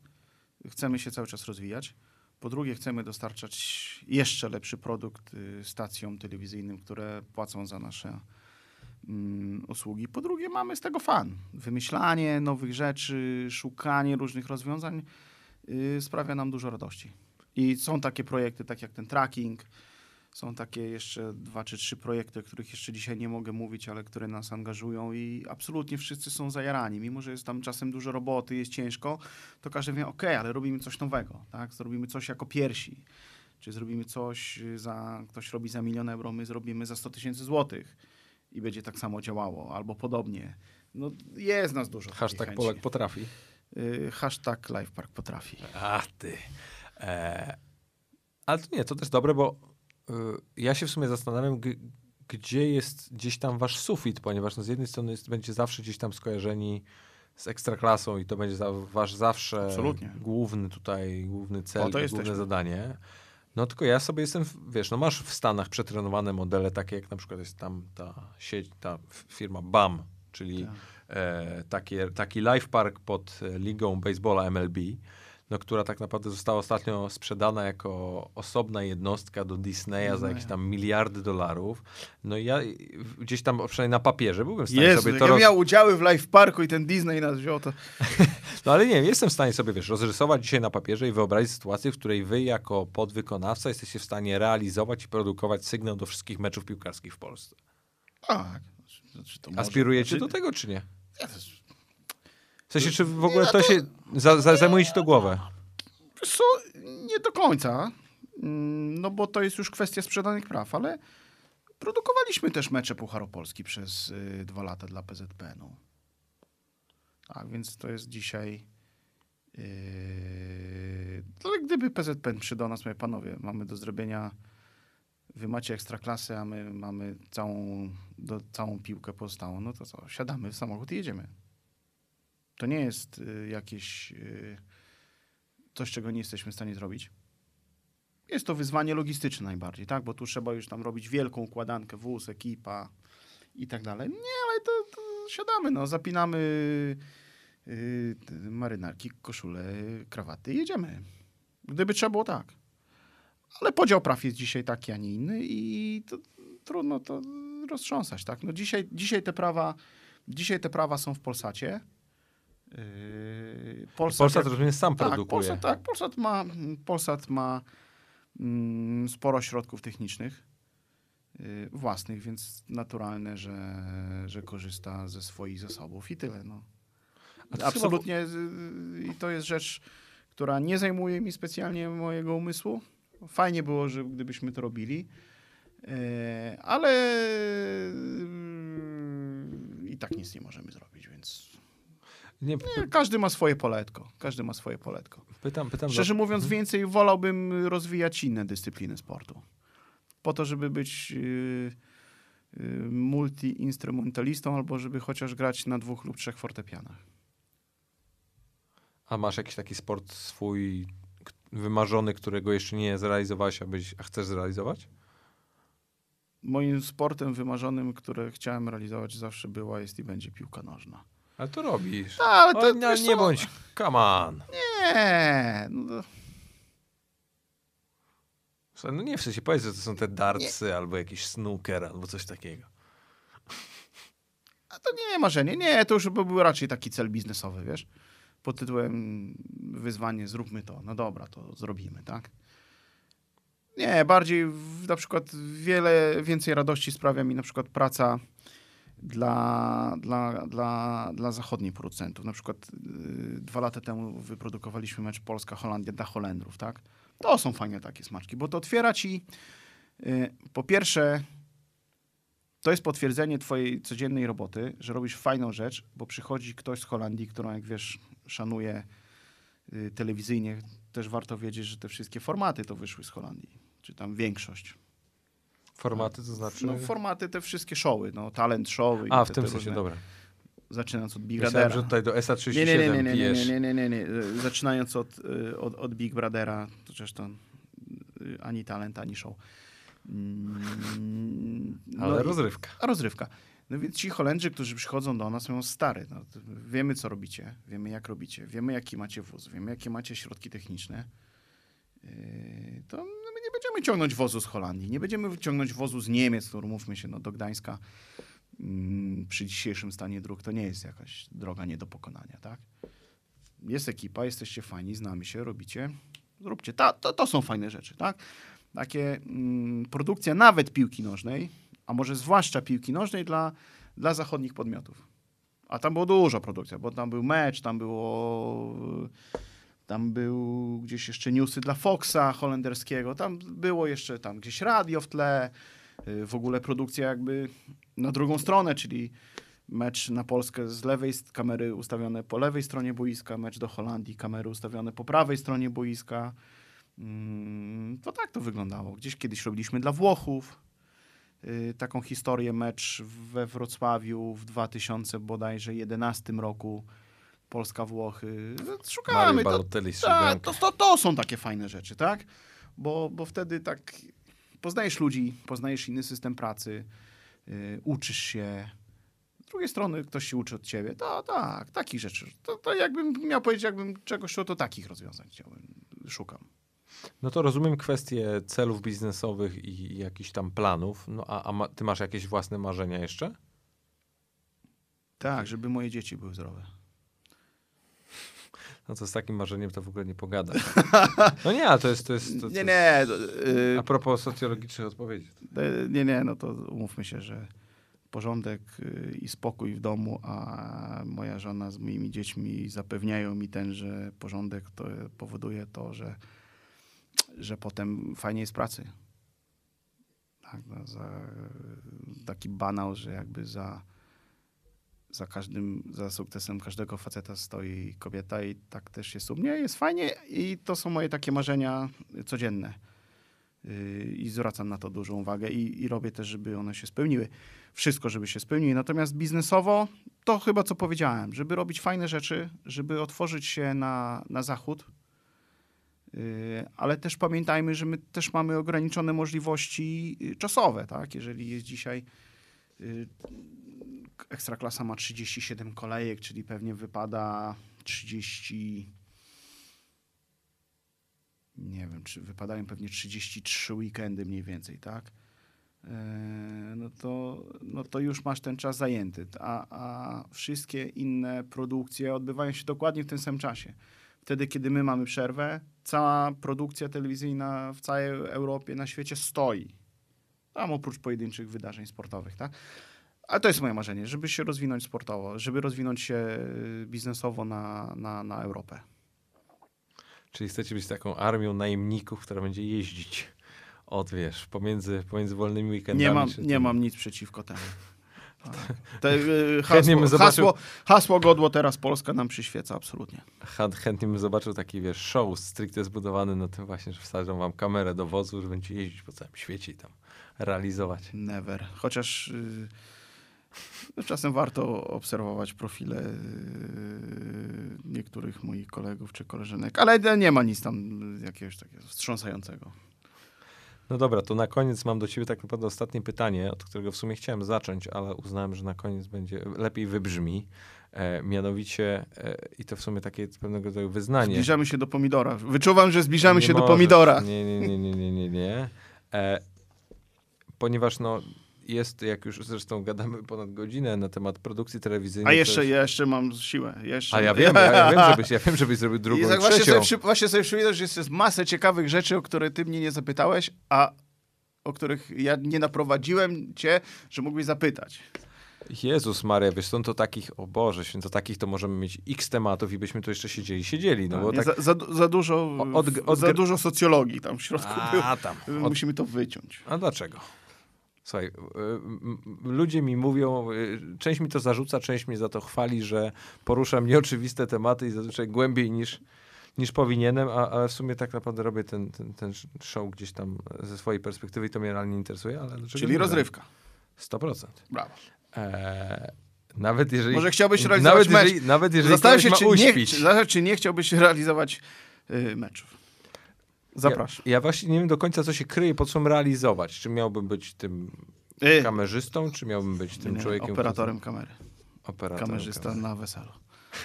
Speaker 2: chcemy się cały czas rozwijać. Po drugie, chcemy dostarczać jeszcze lepszy produkt y, stacjom telewizyjnym, które płacą za nasze usługi. Po drugie, mamy z tego fan. Wymyślanie nowych rzeczy, szukanie różnych rozwiązań y, sprawia nam dużo radości. I są takie projekty, tak jak ten tracking, są takie jeszcze dwa czy trzy projekty, o których jeszcze dzisiaj nie mogę mówić, ale które nas angażują i absolutnie wszyscy są zajarani. Mimo, że jest tam czasem dużo roboty, jest ciężko, to każdy wie, ok, ale robimy coś nowego, tak? Zrobimy coś jako pierwsi. Czy zrobimy coś za, ktoś robi za milion euro, my zrobimy za 100 tysięcy złotych i będzie tak samo działało, albo podobnie. No jest nas dużo.
Speaker 1: Hashtag. Polak potrafi.
Speaker 2: Y, hashtag LivePark potrafi.
Speaker 1: A ty. E, ale to nie, to też dobre, bo y, ja się w sumie zastanawiam, gdzie jest gdzieś tam wasz sufit, ponieważ no z jednej strony jest, będzie zawsze gdzieś tam skojarzeni z ekstraklasą i to będzie za, wasz zawsze
Speaker 2: Absolutnie.
Speaker 1: główny tutaj, główny cel,
Speaker 2: to
Speaker 1: główne zadanie. No tylko ja sobie jestem, wiesz, no masz w Stanach przetrenowane modele, takie jak na przykład jest tam ta sieć, ta firma BAM, czyli
Speaker 2: Tak.
Speaker 1: e, takie, taki live park pod e, ligą baseballa MLB, no, która tak naprawdę została ostatnio sprzedana jako osobna jednostka do Disneya za jakieś tam miliardy dolarów. No i ja gdzieś tam, przynajmniej na papierze, byłem w stanie
Speaker 2: Jezu,
Speaker 1: sobie to
Speaker 2: ja
Speaker 1: roz...
Speaker 2: miał udziały w Live Parku i ten Disney nas wziął, to
Speaker 1: No ale nie wiem, jestem w stanie sobie, wiesz, rozrysować dzisiaj na papierze i wyobrazić sytuację, w której wy jako podwykonawca jesteście w stanie realizować i produkować sygnał do wszystkich meczów piłkarskich w Polsce.
Speaker 2: tak. Znaczy, może-
Speaker 1: Aspirujecie
Speaker 2: znaczy-
Speaker 1: do tego, czy nie?
Speaker 2: Ja też-
Speaker 1: W sensie, czy w ogóle to się... Za, za, zajmuje ci to głowę?
Speaker 2: Co, nie do końca, Mm, no bo to jest już kwestia sprzedanych praw, ale produkowaliśmy też mecze Pucharopolski przez y, dwa lata dla PZPN-u. Tak, więc to jest dzisiaj... Yy, ale gdyby PZPN przyszedł do nas, mówię, panowie, mamy do zrobienia, wy macie ekstraklasę, a my mamy całą, do, całą piłkę pozostałą, no to co, siadamy w samochód i jedziemy. To nie jest y, jakieś... Y, coś, czego nie jesteśmy w stanie zrobić. jest to wyzwanie logistyczne najbardziej, tak? Bo tu trzeba już tam robić wielką układankę, wóz, ekipa i tak dalej. Nie, ale to, to siadamy, no, zapinamy te marynarki, koszule, krawaty i jedziemy. Gdyby trzeba było tak. Ale podział praw jest dzisiaj taki, a nie inny i to, trudno to roztrząsać, tak? No dzisiaj, dzisiaj te prawa, dzisiaj te prawa są w Polsacie. Yy, Polsat,
Speaker 1: Polsat,
Speaker 2: jak-
Speaker 1: rozumiem, sam
Speaker 2: tak,
Speaker 1: produkuje.
Speaker 2: Polsat, tak, Polsat ma, Polsat ma mm, sporo środków technicznych y, własnych, więc naturalne, że, że korzysta ze swoich zasobów i tyle. No. Absolutnie y, i to jest rzecz, która nie zajmuje mi specjalnie mojego umysłu. Fajnie było, że gdybyśmy to robili, y, ale y, i tak nic nie możemy zrobić, więc
Speaker 1: Nie,
Speaker 2: nie, każdy ma swoje poletko. Każdy ma swoje poletko.
Speaker 1: pytam, pytam.
Speaker 2: Szczerze
Speaker 1: za-
Speaker 2: mówiąc, więcej wolałbym rozwijać inne dyscypliny sportu. Po to, żeby być yy, yy, multi-instrumentalistą albo żeby chociaż grać na dwóch lub trzech fortepianach.
Speaker 1: A masz jakiś taki sport swój wymarzony, którego jeszcze nie zrealizowałeś, a, byś, a chcesz zrealizować?
Speaker 2: Moim sportem wymarzonym, które chciałem realizować zawsze była, jest i będzie piłka nożna.
Speaker 1: Ale to robisz.
Speaker 2: No, ale to,
Speaker 1: O, no, nie
Speaker 2: co,
Speaker 1: bądź, come on.
Speaker 2: Nie, no,
Speaker 1: No nie w sensie powiedz, że to są te dartsy albo jakiś snooker albo coś takiego.
Speaker 2: a to nie marzenie. Nie, to już by był raczej taki cel biznesowy, wiesz? Pod tytułem wyzwanie, zróbmy to. No dobra, to zrobimy, tak? Nie, bardziej w, na przykład wiele więcej radości sprawia mi na przykład praca dla, dla, dla, dla zachodnich producentów. Na przykład yy, dwa lata temu wyprodukowaliśmy mecz Polska-Holandia dla Holendrów, tak? To są fajne takie smaczki, bo to otwiera ci yy, po pierwsze to jest potwierdzenie twojej codziennej roboty, że robisz fajną rzecz, bo przychodzi ktoś z Holandii, którą jak wiesz szanuje yy, telewizyjnie. Też warto wiedzieć, że te wszystkie formaty to wyszły z Holandii, czy tam większość.
Speaker 1: Formaty to znaczy...
Speaker 2: No, formaty, te wszystkie showy, no, talent showy. i
Speaker 1: a, w
Speaker 2: te,
Speaker 1: tym
Speaker 2: te
Speaker 1: sensie,
Speaker 2: różne,
Speaker 1: dobra.
Speaker 2: Zaczynając od Big
Speaker 1: Myślałem,
Speaker 2: Brothera.
Speaker 1: że tutaj do SA37
Speaker 2: Nie, nie, nie, nie, nie, nie, nie, nie, nie. Zaczynając od, y, od, od Big Brothera, to zresztą y, ani talent, ani show. Mm,
Speaker 1: Ale
Speaker 2: no i-
Speaker 1: rozrywka.
Speaker 2: a rozrywka. No więc ci Holendrzy, którzy przychodzą do nas, mówią, stary, no, wiemy, co robicie, wiemy, jak robicie, wiemy, jaki macie wóz, wiemy, jakie macie środki techniczne. Yy, to no, nie będziemy ciągnąć wozu z Holandii, nie będziemy ciągnąć wozu z Niemiec, mówmy się, no, do Gdańska mm, przy dzisiejszym stanie dróg to nie jest jakaś droga nie do pokonania, tak? Jest ekipa, jesteście fajni, znamy się, robicie, zróbcie. Ta, to, to są fajne rzeczy, tak? Takie mm, produkcja nawet piłki nożnej, a może zwłaszcza piłki nożnej dla, dla zachodnich podmiotów. A tam było dużo produkcja, bo tam był mecz, tam było tam był gdzieś jeszcze newsy dla Foxa holenderskiego, tam było jeszcze tam gdzieś radio w tle, y, w ogóle produkcja jakby na drugą stronę, czyli mecz na Polskę z lewej, kamery ustawione po lewej stronie boiska, mecz do Holandii, kamery ustawione po prawej stronie boiska. Mm, To tak to wyglądało. Gdzieś kiedyś robiliśmy dla Włochów y, taką historię, mecz we Wrocławiu w 2000 bodajże 11 roku. Polska-Włochy. Szukamy.
Speaker 1: Mario
Speaker 2: To, tak,
Speaker 1: siódemką.
Speaker 2: to, to, to są takie fajne rzeczy, tak? Bo, bo wtedy tak poznajesz ludzi, poznajesz inny system pracy, y, uczysz się. Z drugiej strony ktoś się uczy od ciebie. To tak, takich rzeczy. To, to jakbym miał powiedzieć, jakbym czegoś to takich rozwiązań chciałbym, szukam.
Speaker 1: No to rozumiem kwestie celów biznesowych i jakichś tam planów. No a, a ma, ty masz jakieś własne marzenia jeszcze?
Speaker 2: Tak, żeby moje dzieci były zdrowe.
Speaker 1: No to z takim marzeniem to w ogóle nie pogada. No nie, ale to jest... To jest to, to
Speaker 2: Nie, nie. y,
Speaker 1: A propos socjologicznych odpowiedzi.
Speaker 2: E, Nie, nie, no to umówmy się, że porządek y, i spokój w domu, a moja żona z moimi dziećmi zapewniają mi ten, że porządek to powoduje to, że, że potem fajnie jest pracy. Tak, no, za, taki banał, że jakby za, za każdym, za sukcesem każdego faceta stoi kobieta i tak też jest u mnie. Jest fajnie i to są moje takie marzenia codzienne. Yy, i zwracam na to dużą uwagę i, i robię też, żeby one się spełniły. Wszystko, żeby się spełniły. Natomiast biznesowo to chyba co powiedziałem, żeby robić fajne rzeczy, żeby otworzyć się na, na zachód, yy, Ale też pamiętajmy, że my też mamy ograniczone możliwości y, czasowe, tak? Jeżeli jest dzisiaj Ekstraklasa ma 37 kolejek, czyli pewnie wypada 30 nie wiem, czy wypadają pewnie 33 weekendy mniej więcej, tak? E, No to, no to już masz ten czas zajęty, a, a wszystkie inne produkcje odbywają się dokładnie w tym samym czasie. Wtedy, kiedy my mamy przerwę, cała produkcja telewizyjna w całej Europie, na świecie stoi. Tam oprócz pojedynczych wydarzeń sportowych, tak? Ale to jest moje marzenie, żeby się rozwinąć sportowo, żeby rozwinąć się y, biznesowo na, na, na Europę.
Speaker 1: Czyli chcecie być taką armią najemników, która będzie jeździć od, wiesz, pomiędzy, pomiędzy wolnymi weekendami.
Speaker 2: Nie mam, nie mam nic przeciwko temu. Tak. Te, y,
Speaker 1: Chętnie bym
Speaker 2: hasło,
Speaker 1: zobaczył-
Speaker 2: hasło, hasło godło teraz Polska nam przyświeca, absolutnie.
Speaker 1: Chę- Chętnie bym zobaczył taki, wiesz, show stricte zbudowany na tym właśnie, że wsadzą wam kamerę do wozu, że będziecie jeździć po całym świecie i tam realizować.
Speaker 2: Never. Chociaż y, czasem warto obserwować profile y, niektórych moich kolegów czy koleżanek, ale nie ma nic tam jakiegoś takiego wstrząsającego.
Speaker 1: No dobra, to na koniec mam do ciebie tak naprawdę ostatnie pytanie, od którego w sumie chciałem zacząć, ale uznałem, że na koniec będzie lepiej wybrzmi. E, mianowicie, e, i to w sumie takie pewnego rodzaju wyznanie.
Speaker 2: Zbliżamy się do pomidora. Wyczuwam, że zbliżamy
Speaker 1: Nie
Speaker 2: się do
Speaker 1: możesz.
Speaker 2: pomidora.
Speaker 1: Nie, nie, nie, nie, nie, nie, nie. E, ponieważ no jest, jak już zresztą gadamy ponad godzinę na temat produkcji telewizyjnej.
Speaker 2: A
Speaker 1: to
Speaker 2: jeszcze,
Speaker 1: jest-
Speaker 2: ja jeszcze mam siłę. Jeszcze.
Speaker 1: A ja wiem, ja, ja wiem, żebyś, ja wiem, żebyś zrobił drugą
Speaker 2: I tak właśnie
Speaker 1: trzecią.
Speaker 2: sobie, właśnie sobie przypominam, że jest masę ciekawych rzeczy, o które ty mnie nie zapytałeś, a o których ja nie naprowadziłem cię, że mógłbyś zapytać.
Speaker 1: Jezus Maria, wiesz, są to takich, o Boże, święto, takich to możemy mieć x tematów i byśmy tu jeszcze siedzieli, siedzieli, no
Speaker 2: A,
Speaker 1: bo tak...
Speaker 2: za, za, za, dużo,
Speaker 1: Od- od-
Speaker 2: za dużo socjologii tam w środku było.
Speaker 1: A, tam. Od,
Speaker 2: Musimy to wyciąć.
Speaker 1: a dlaczego? Słuchaj, y, m- ludzie mi mówią, y, część mi to zarzuca, część mnie za to chwali, że poruszam nieoczywiste tematy i zazwyczaj głębiej niż, niż powinienem, a, ale w sumie tak naprawdę robię ten, ten, ten show gdzieś tam ze swojej perspektywy i to mnie realnie interesuje, ale
Speaker 2: Czyli
Speaker 1: nie?
Speaker 2: rozrywka.
Speaker 1: 100%.
Speaker 2: Brawo.
Speaker 1: Eee, nawet jeżeli...
Speaker 2: Może chciałbyś realizować
Speaker 1: nawet
Speaker 2: mecz.
Speaker 1: jeżeli, nawet jeżeli
Speaker 2: Zastanawiam się, czy nie,
Speaker 1: uśpić.
Speaker 2: czy, zastanawiam się, czy nie chciałbyś realizować y, meczów. Zapraszam.
Speaker 1: Ja, ja właśnie nie wiem do końca, co się kryje, po co mam realizować. Czy miałbym być tym
Speaker 2: Y,
Speaker 1: kamerzystą, czy miałbym być tym
Speaker 2: nie,
Speaker 1: człowiekiem...
Speaker 2: operatorem kamery.
Speaker 1: Operatorem
Speaker 2: Kamerzysta
Speaker 1: kamery.
Speaker 2: na weselu.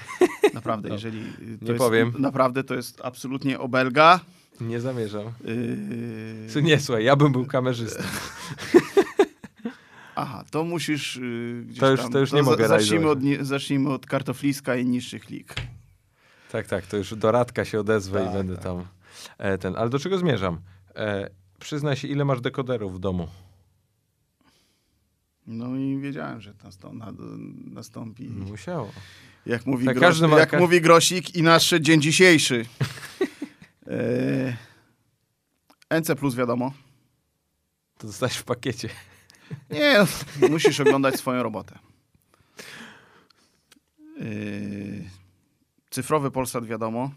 Speaker 2: Naprawdę,
Speaker 1: No,
Speaker 2: jeżeli... To
Speaker 1: nie
Speaker 2: jest,
Speaker 1: powiem.
Speaker 2: Naprawdę to jest absolutnie obelga.
Speaker 1: Nie zamierzam.
Speaker 2: Yy,
Speaker 1: Co nie, słuchaj, ja bym był kamerzystą.
Speaker 2: Aha, to musisz yy, gdzieś
Speaker 1: To już-
Speaker 2: tam,
Speaker 1: to już nie mogę
Speaker 2: zacznijmy od, zacznijmy od kartofliska i niższych lig.
Speaker 1: Tak, tak, to już do Radka się odezwę
Speaker 2: Tak,
Speaker 1: i będę
Speaker 2: tak.
Speaker 1: tam e, ten. Ale do czego zmierzam? E, przyznaj się, ile masz dekoderów w domu?
Speaker 2: No i wiedziałem, że nastąpi.
Speaker 1: Musiało.
Speaker 2: Jak, mówi,
Speaker 1: Tak,
Speaker 2: Gros,
Speaker 1: ma-
Speaker 2: jak mówi Grosik i nasz dzień dzisiejszy. e, NC Plus wiadomo.
Speaker 1: To dostałeś w pakiecie.
Speaker 2: Nie, no, musisz oglądać swoją robotę. Yy, cyfrowy Polsat wiadomo.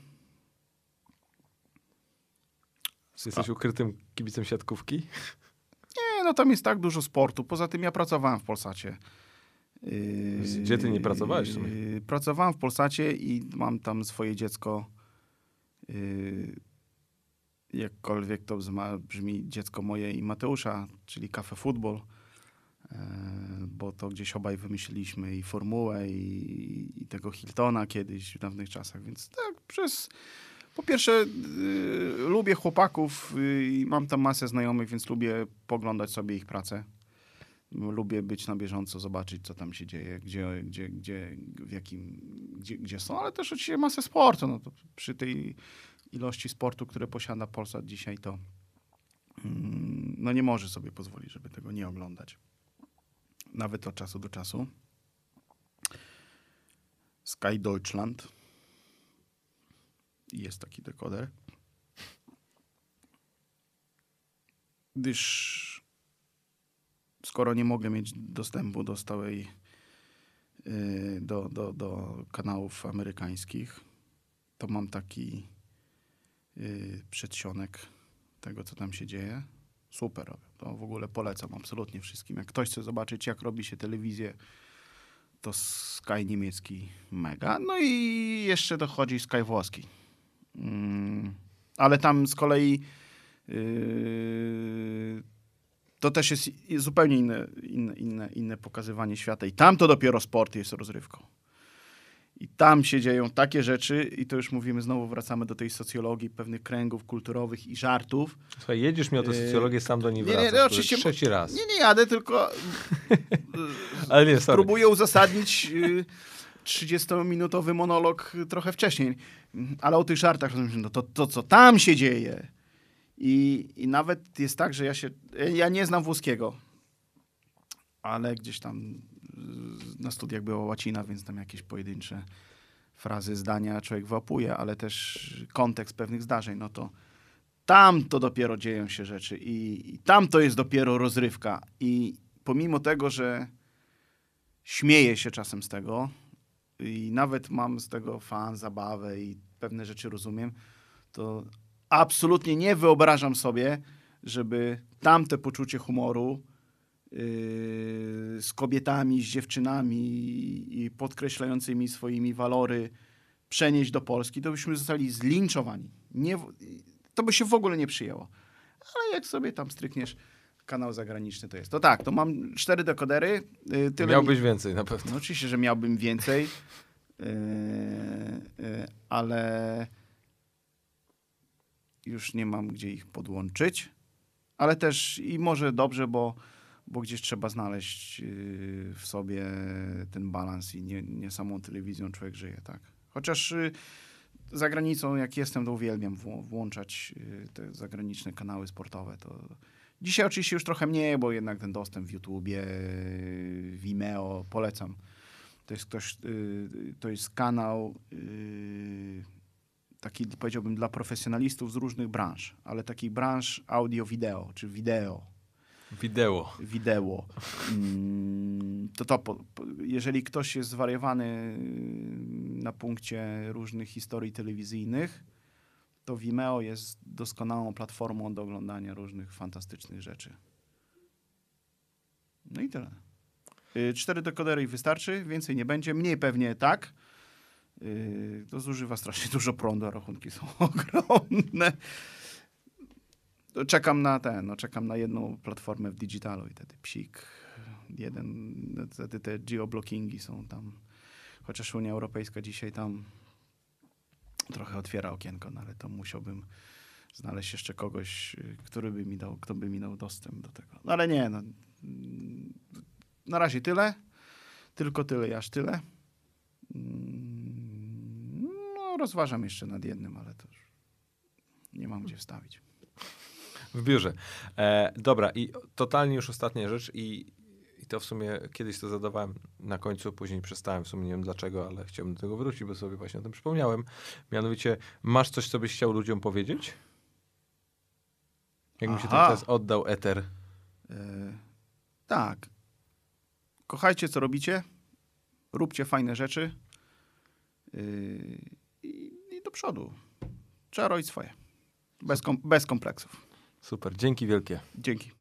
Speaker 1: Jesteś ukrytym kibicem siatkówki?
Speaker 2: Nie, no tam jest tak dużo sportu. Poza tym ja pracowałem w Polsacie. Yy,
Speaker 1: Gdzie ty nie pracowałeś
Speaker 2: yy, Pracowałem w Polsacie i mam tam swoje dziecko. Yy, jakkolwiek to brzmi, dziecko moje i Mateusza, czyli Cafe Football. Yy, Bo to gdzieś obaj wymyśliliśmy i formułę, i, i tego Hiltona kiedyś w dawnych czasach. Więc tak, przez. Po pierwsze, yy, lubię chłopaków yy, i mam tam masę znajomych, więc lubię poglądać sobie ich pracę. Lubię być na bieżąco, zobaczyć, co tam się dzieje, gdzie, gdzie, gdzie, w jakim, gdzie, gdzie są, ale też oczywiście masę sportu. No to przy tej ilości sportu, które posiada Polsat dzisiaj, to mm, no nie może sobie pozwolić, żeby tego nie oglądać. Nawet od czasu do czasu. Sky Deutschland. Jest taki dekoder. Gdyż skoro nie mogę mieć dostępu do stałej y, do, do, do kanałów amerykańskich, to mam taki y, przedsionek tego, co tam się dzieje. Super. To w ogóle polecam absolutnie wszystkim. Jak ktoś chce zobaczyć, jak robi się telewizję, to Sky niemiecki mega. No i jeszcze dochodzi Sky włoski. Mm, Ale tam z kolei yy, to też jest zupełnie inne, inne, inne, inne pokazywanie świata. I tam to dopiero sport jest rozrywką. I tam się dzieją takie rzeczy, i to już mówimy, znowu wracamy do tej socjologii, pewnych kręgów kulturowych i żartów.
Speaker 1: Słuchaj, jedziesz mi o tę
Speaker 2: Yy,
Speaker 1: socjologię, sam do niej
Speaker 2: nie, nie,
Speaker 1: wracasz.
Speaker 2: no,
Speaker 1: to
Speaker 2: oczywiście-
Speaker 1: trzeci raz.
Speaker 2: Nie, nie jadę, tylko
Speaker 1: Ale nie, sorry.
Speaker 2: próbuję uzasadnić y, 30-minutowy monolog y, trochę wcześniej. Ale o tych żartach, no to, to co tam się dzieje. I, I nawet jest tak, że ja się. Ja nie znam włoskiego, ale gdzieś tam y, na studiach była łacina, więc tam jakieś pojedyncze frazy, zdania człowiek wyłapuje, ale też kontekst pewnych zdarzeń, no to tam to dopiero dzieją się rzeczy i, i tam to jest dopiero rozrywka. I pomimo tego, że śmieję się czasem z tego i nawet mam z tego fan, zabawę i pewne rzeczy rozumiem, to absolutnie nie wyobrażam sobie, żeby tamte poczucie humoru yy, z kobietami, z dziewczynami i podkreślającymi swoimi walory przenieść do Polski, to byśmy zostali zlinczowani. Nie, to by się w ogóle nie przyjęło. Ale jak sobie tam strykniesz kanał zagraniczny, to jest. To tak, to mam cztery dekodery. Yy, tyle mi-
Speaker 1: Miałbyś więcej na pewno.
Speaker 2: no oczywiście, że miałbym więcej, yy, yy, ale już nie mam gdzie ich podłączyć. Ale też i może dobrze, bo, bo gdzieś trzeba znaleźć yy, w sobie ten balans i nie, nie samą telewizją człowiek żyje, tak. Chociaż za granicą, jak jestem, to uwielbiam włączać te zagraniczne kanały sportowe. To dzisiaj oczywiście już trochę mniej, bo jednak ten dostęp w YouTubie, Vimeo, polecam. To jest ktoś, yy, to jest kanał yy, taki powiedziałbym dla profesjonalistów z różnych branż, ale takich branż audio-wideo, czy wideo,
Speaker 1: Wideo.
Speaker 2: wideo. Mm, To to, jeżeli ktoś jest zwariowany yy, na punkcie różnych historii telewizyjnych, to Vimeo jest doskonałą platformą do oglądania różnych fantastycznych rzeczy. No i tyle. Y, Cztery dekodery wystarczy, więcej nie będzie. Mniej pewnie tak. Yy, To zużywa strasznie dużo prądu, a rachunki są ogromne. Czekam na ten, no czekam na jedną platformę w digitalu i wtedy psik. Jeden, wtedy te geoblockingi są tam. Chociaż Unia Europejska dzisiaj tam trochę otwiera okienko, no ale to musiałbym znaleźć jeszcze kogoś, który by mi dał, kto by mi dał dostęp do tego. No ale nie, no. mm, Na razie tyle. Tylko tyle i aż tyle. Mm, No, rozważam jeszcze nad jednym, ale to już nie mam gdzie wstawić.
Speaker 1: W biurze. E, dobra, i totalnie już ostatnia rzecz i, i to w sumie kiedyś to zadawałem na końcu, później przestałem, w sumie nie wiem dlaczego, ale chciałbym do tego wrócić, bo sobie właśnie o tym przypomniałem. Mianowicie, masz coś, co byś chciał ludziom powiedzieć? Jakbym się teraz oddał eter.
Speaker 2: E, tak. Kochajcie, co robicie. Róbcie fajne rzeczy. Yy, i, I do przodu. Trzeba robić swoje. Bez, kom- bez kompleksów.
Speaker 1: Super, dzięki wielkie.
Speaker 2: Dzięki.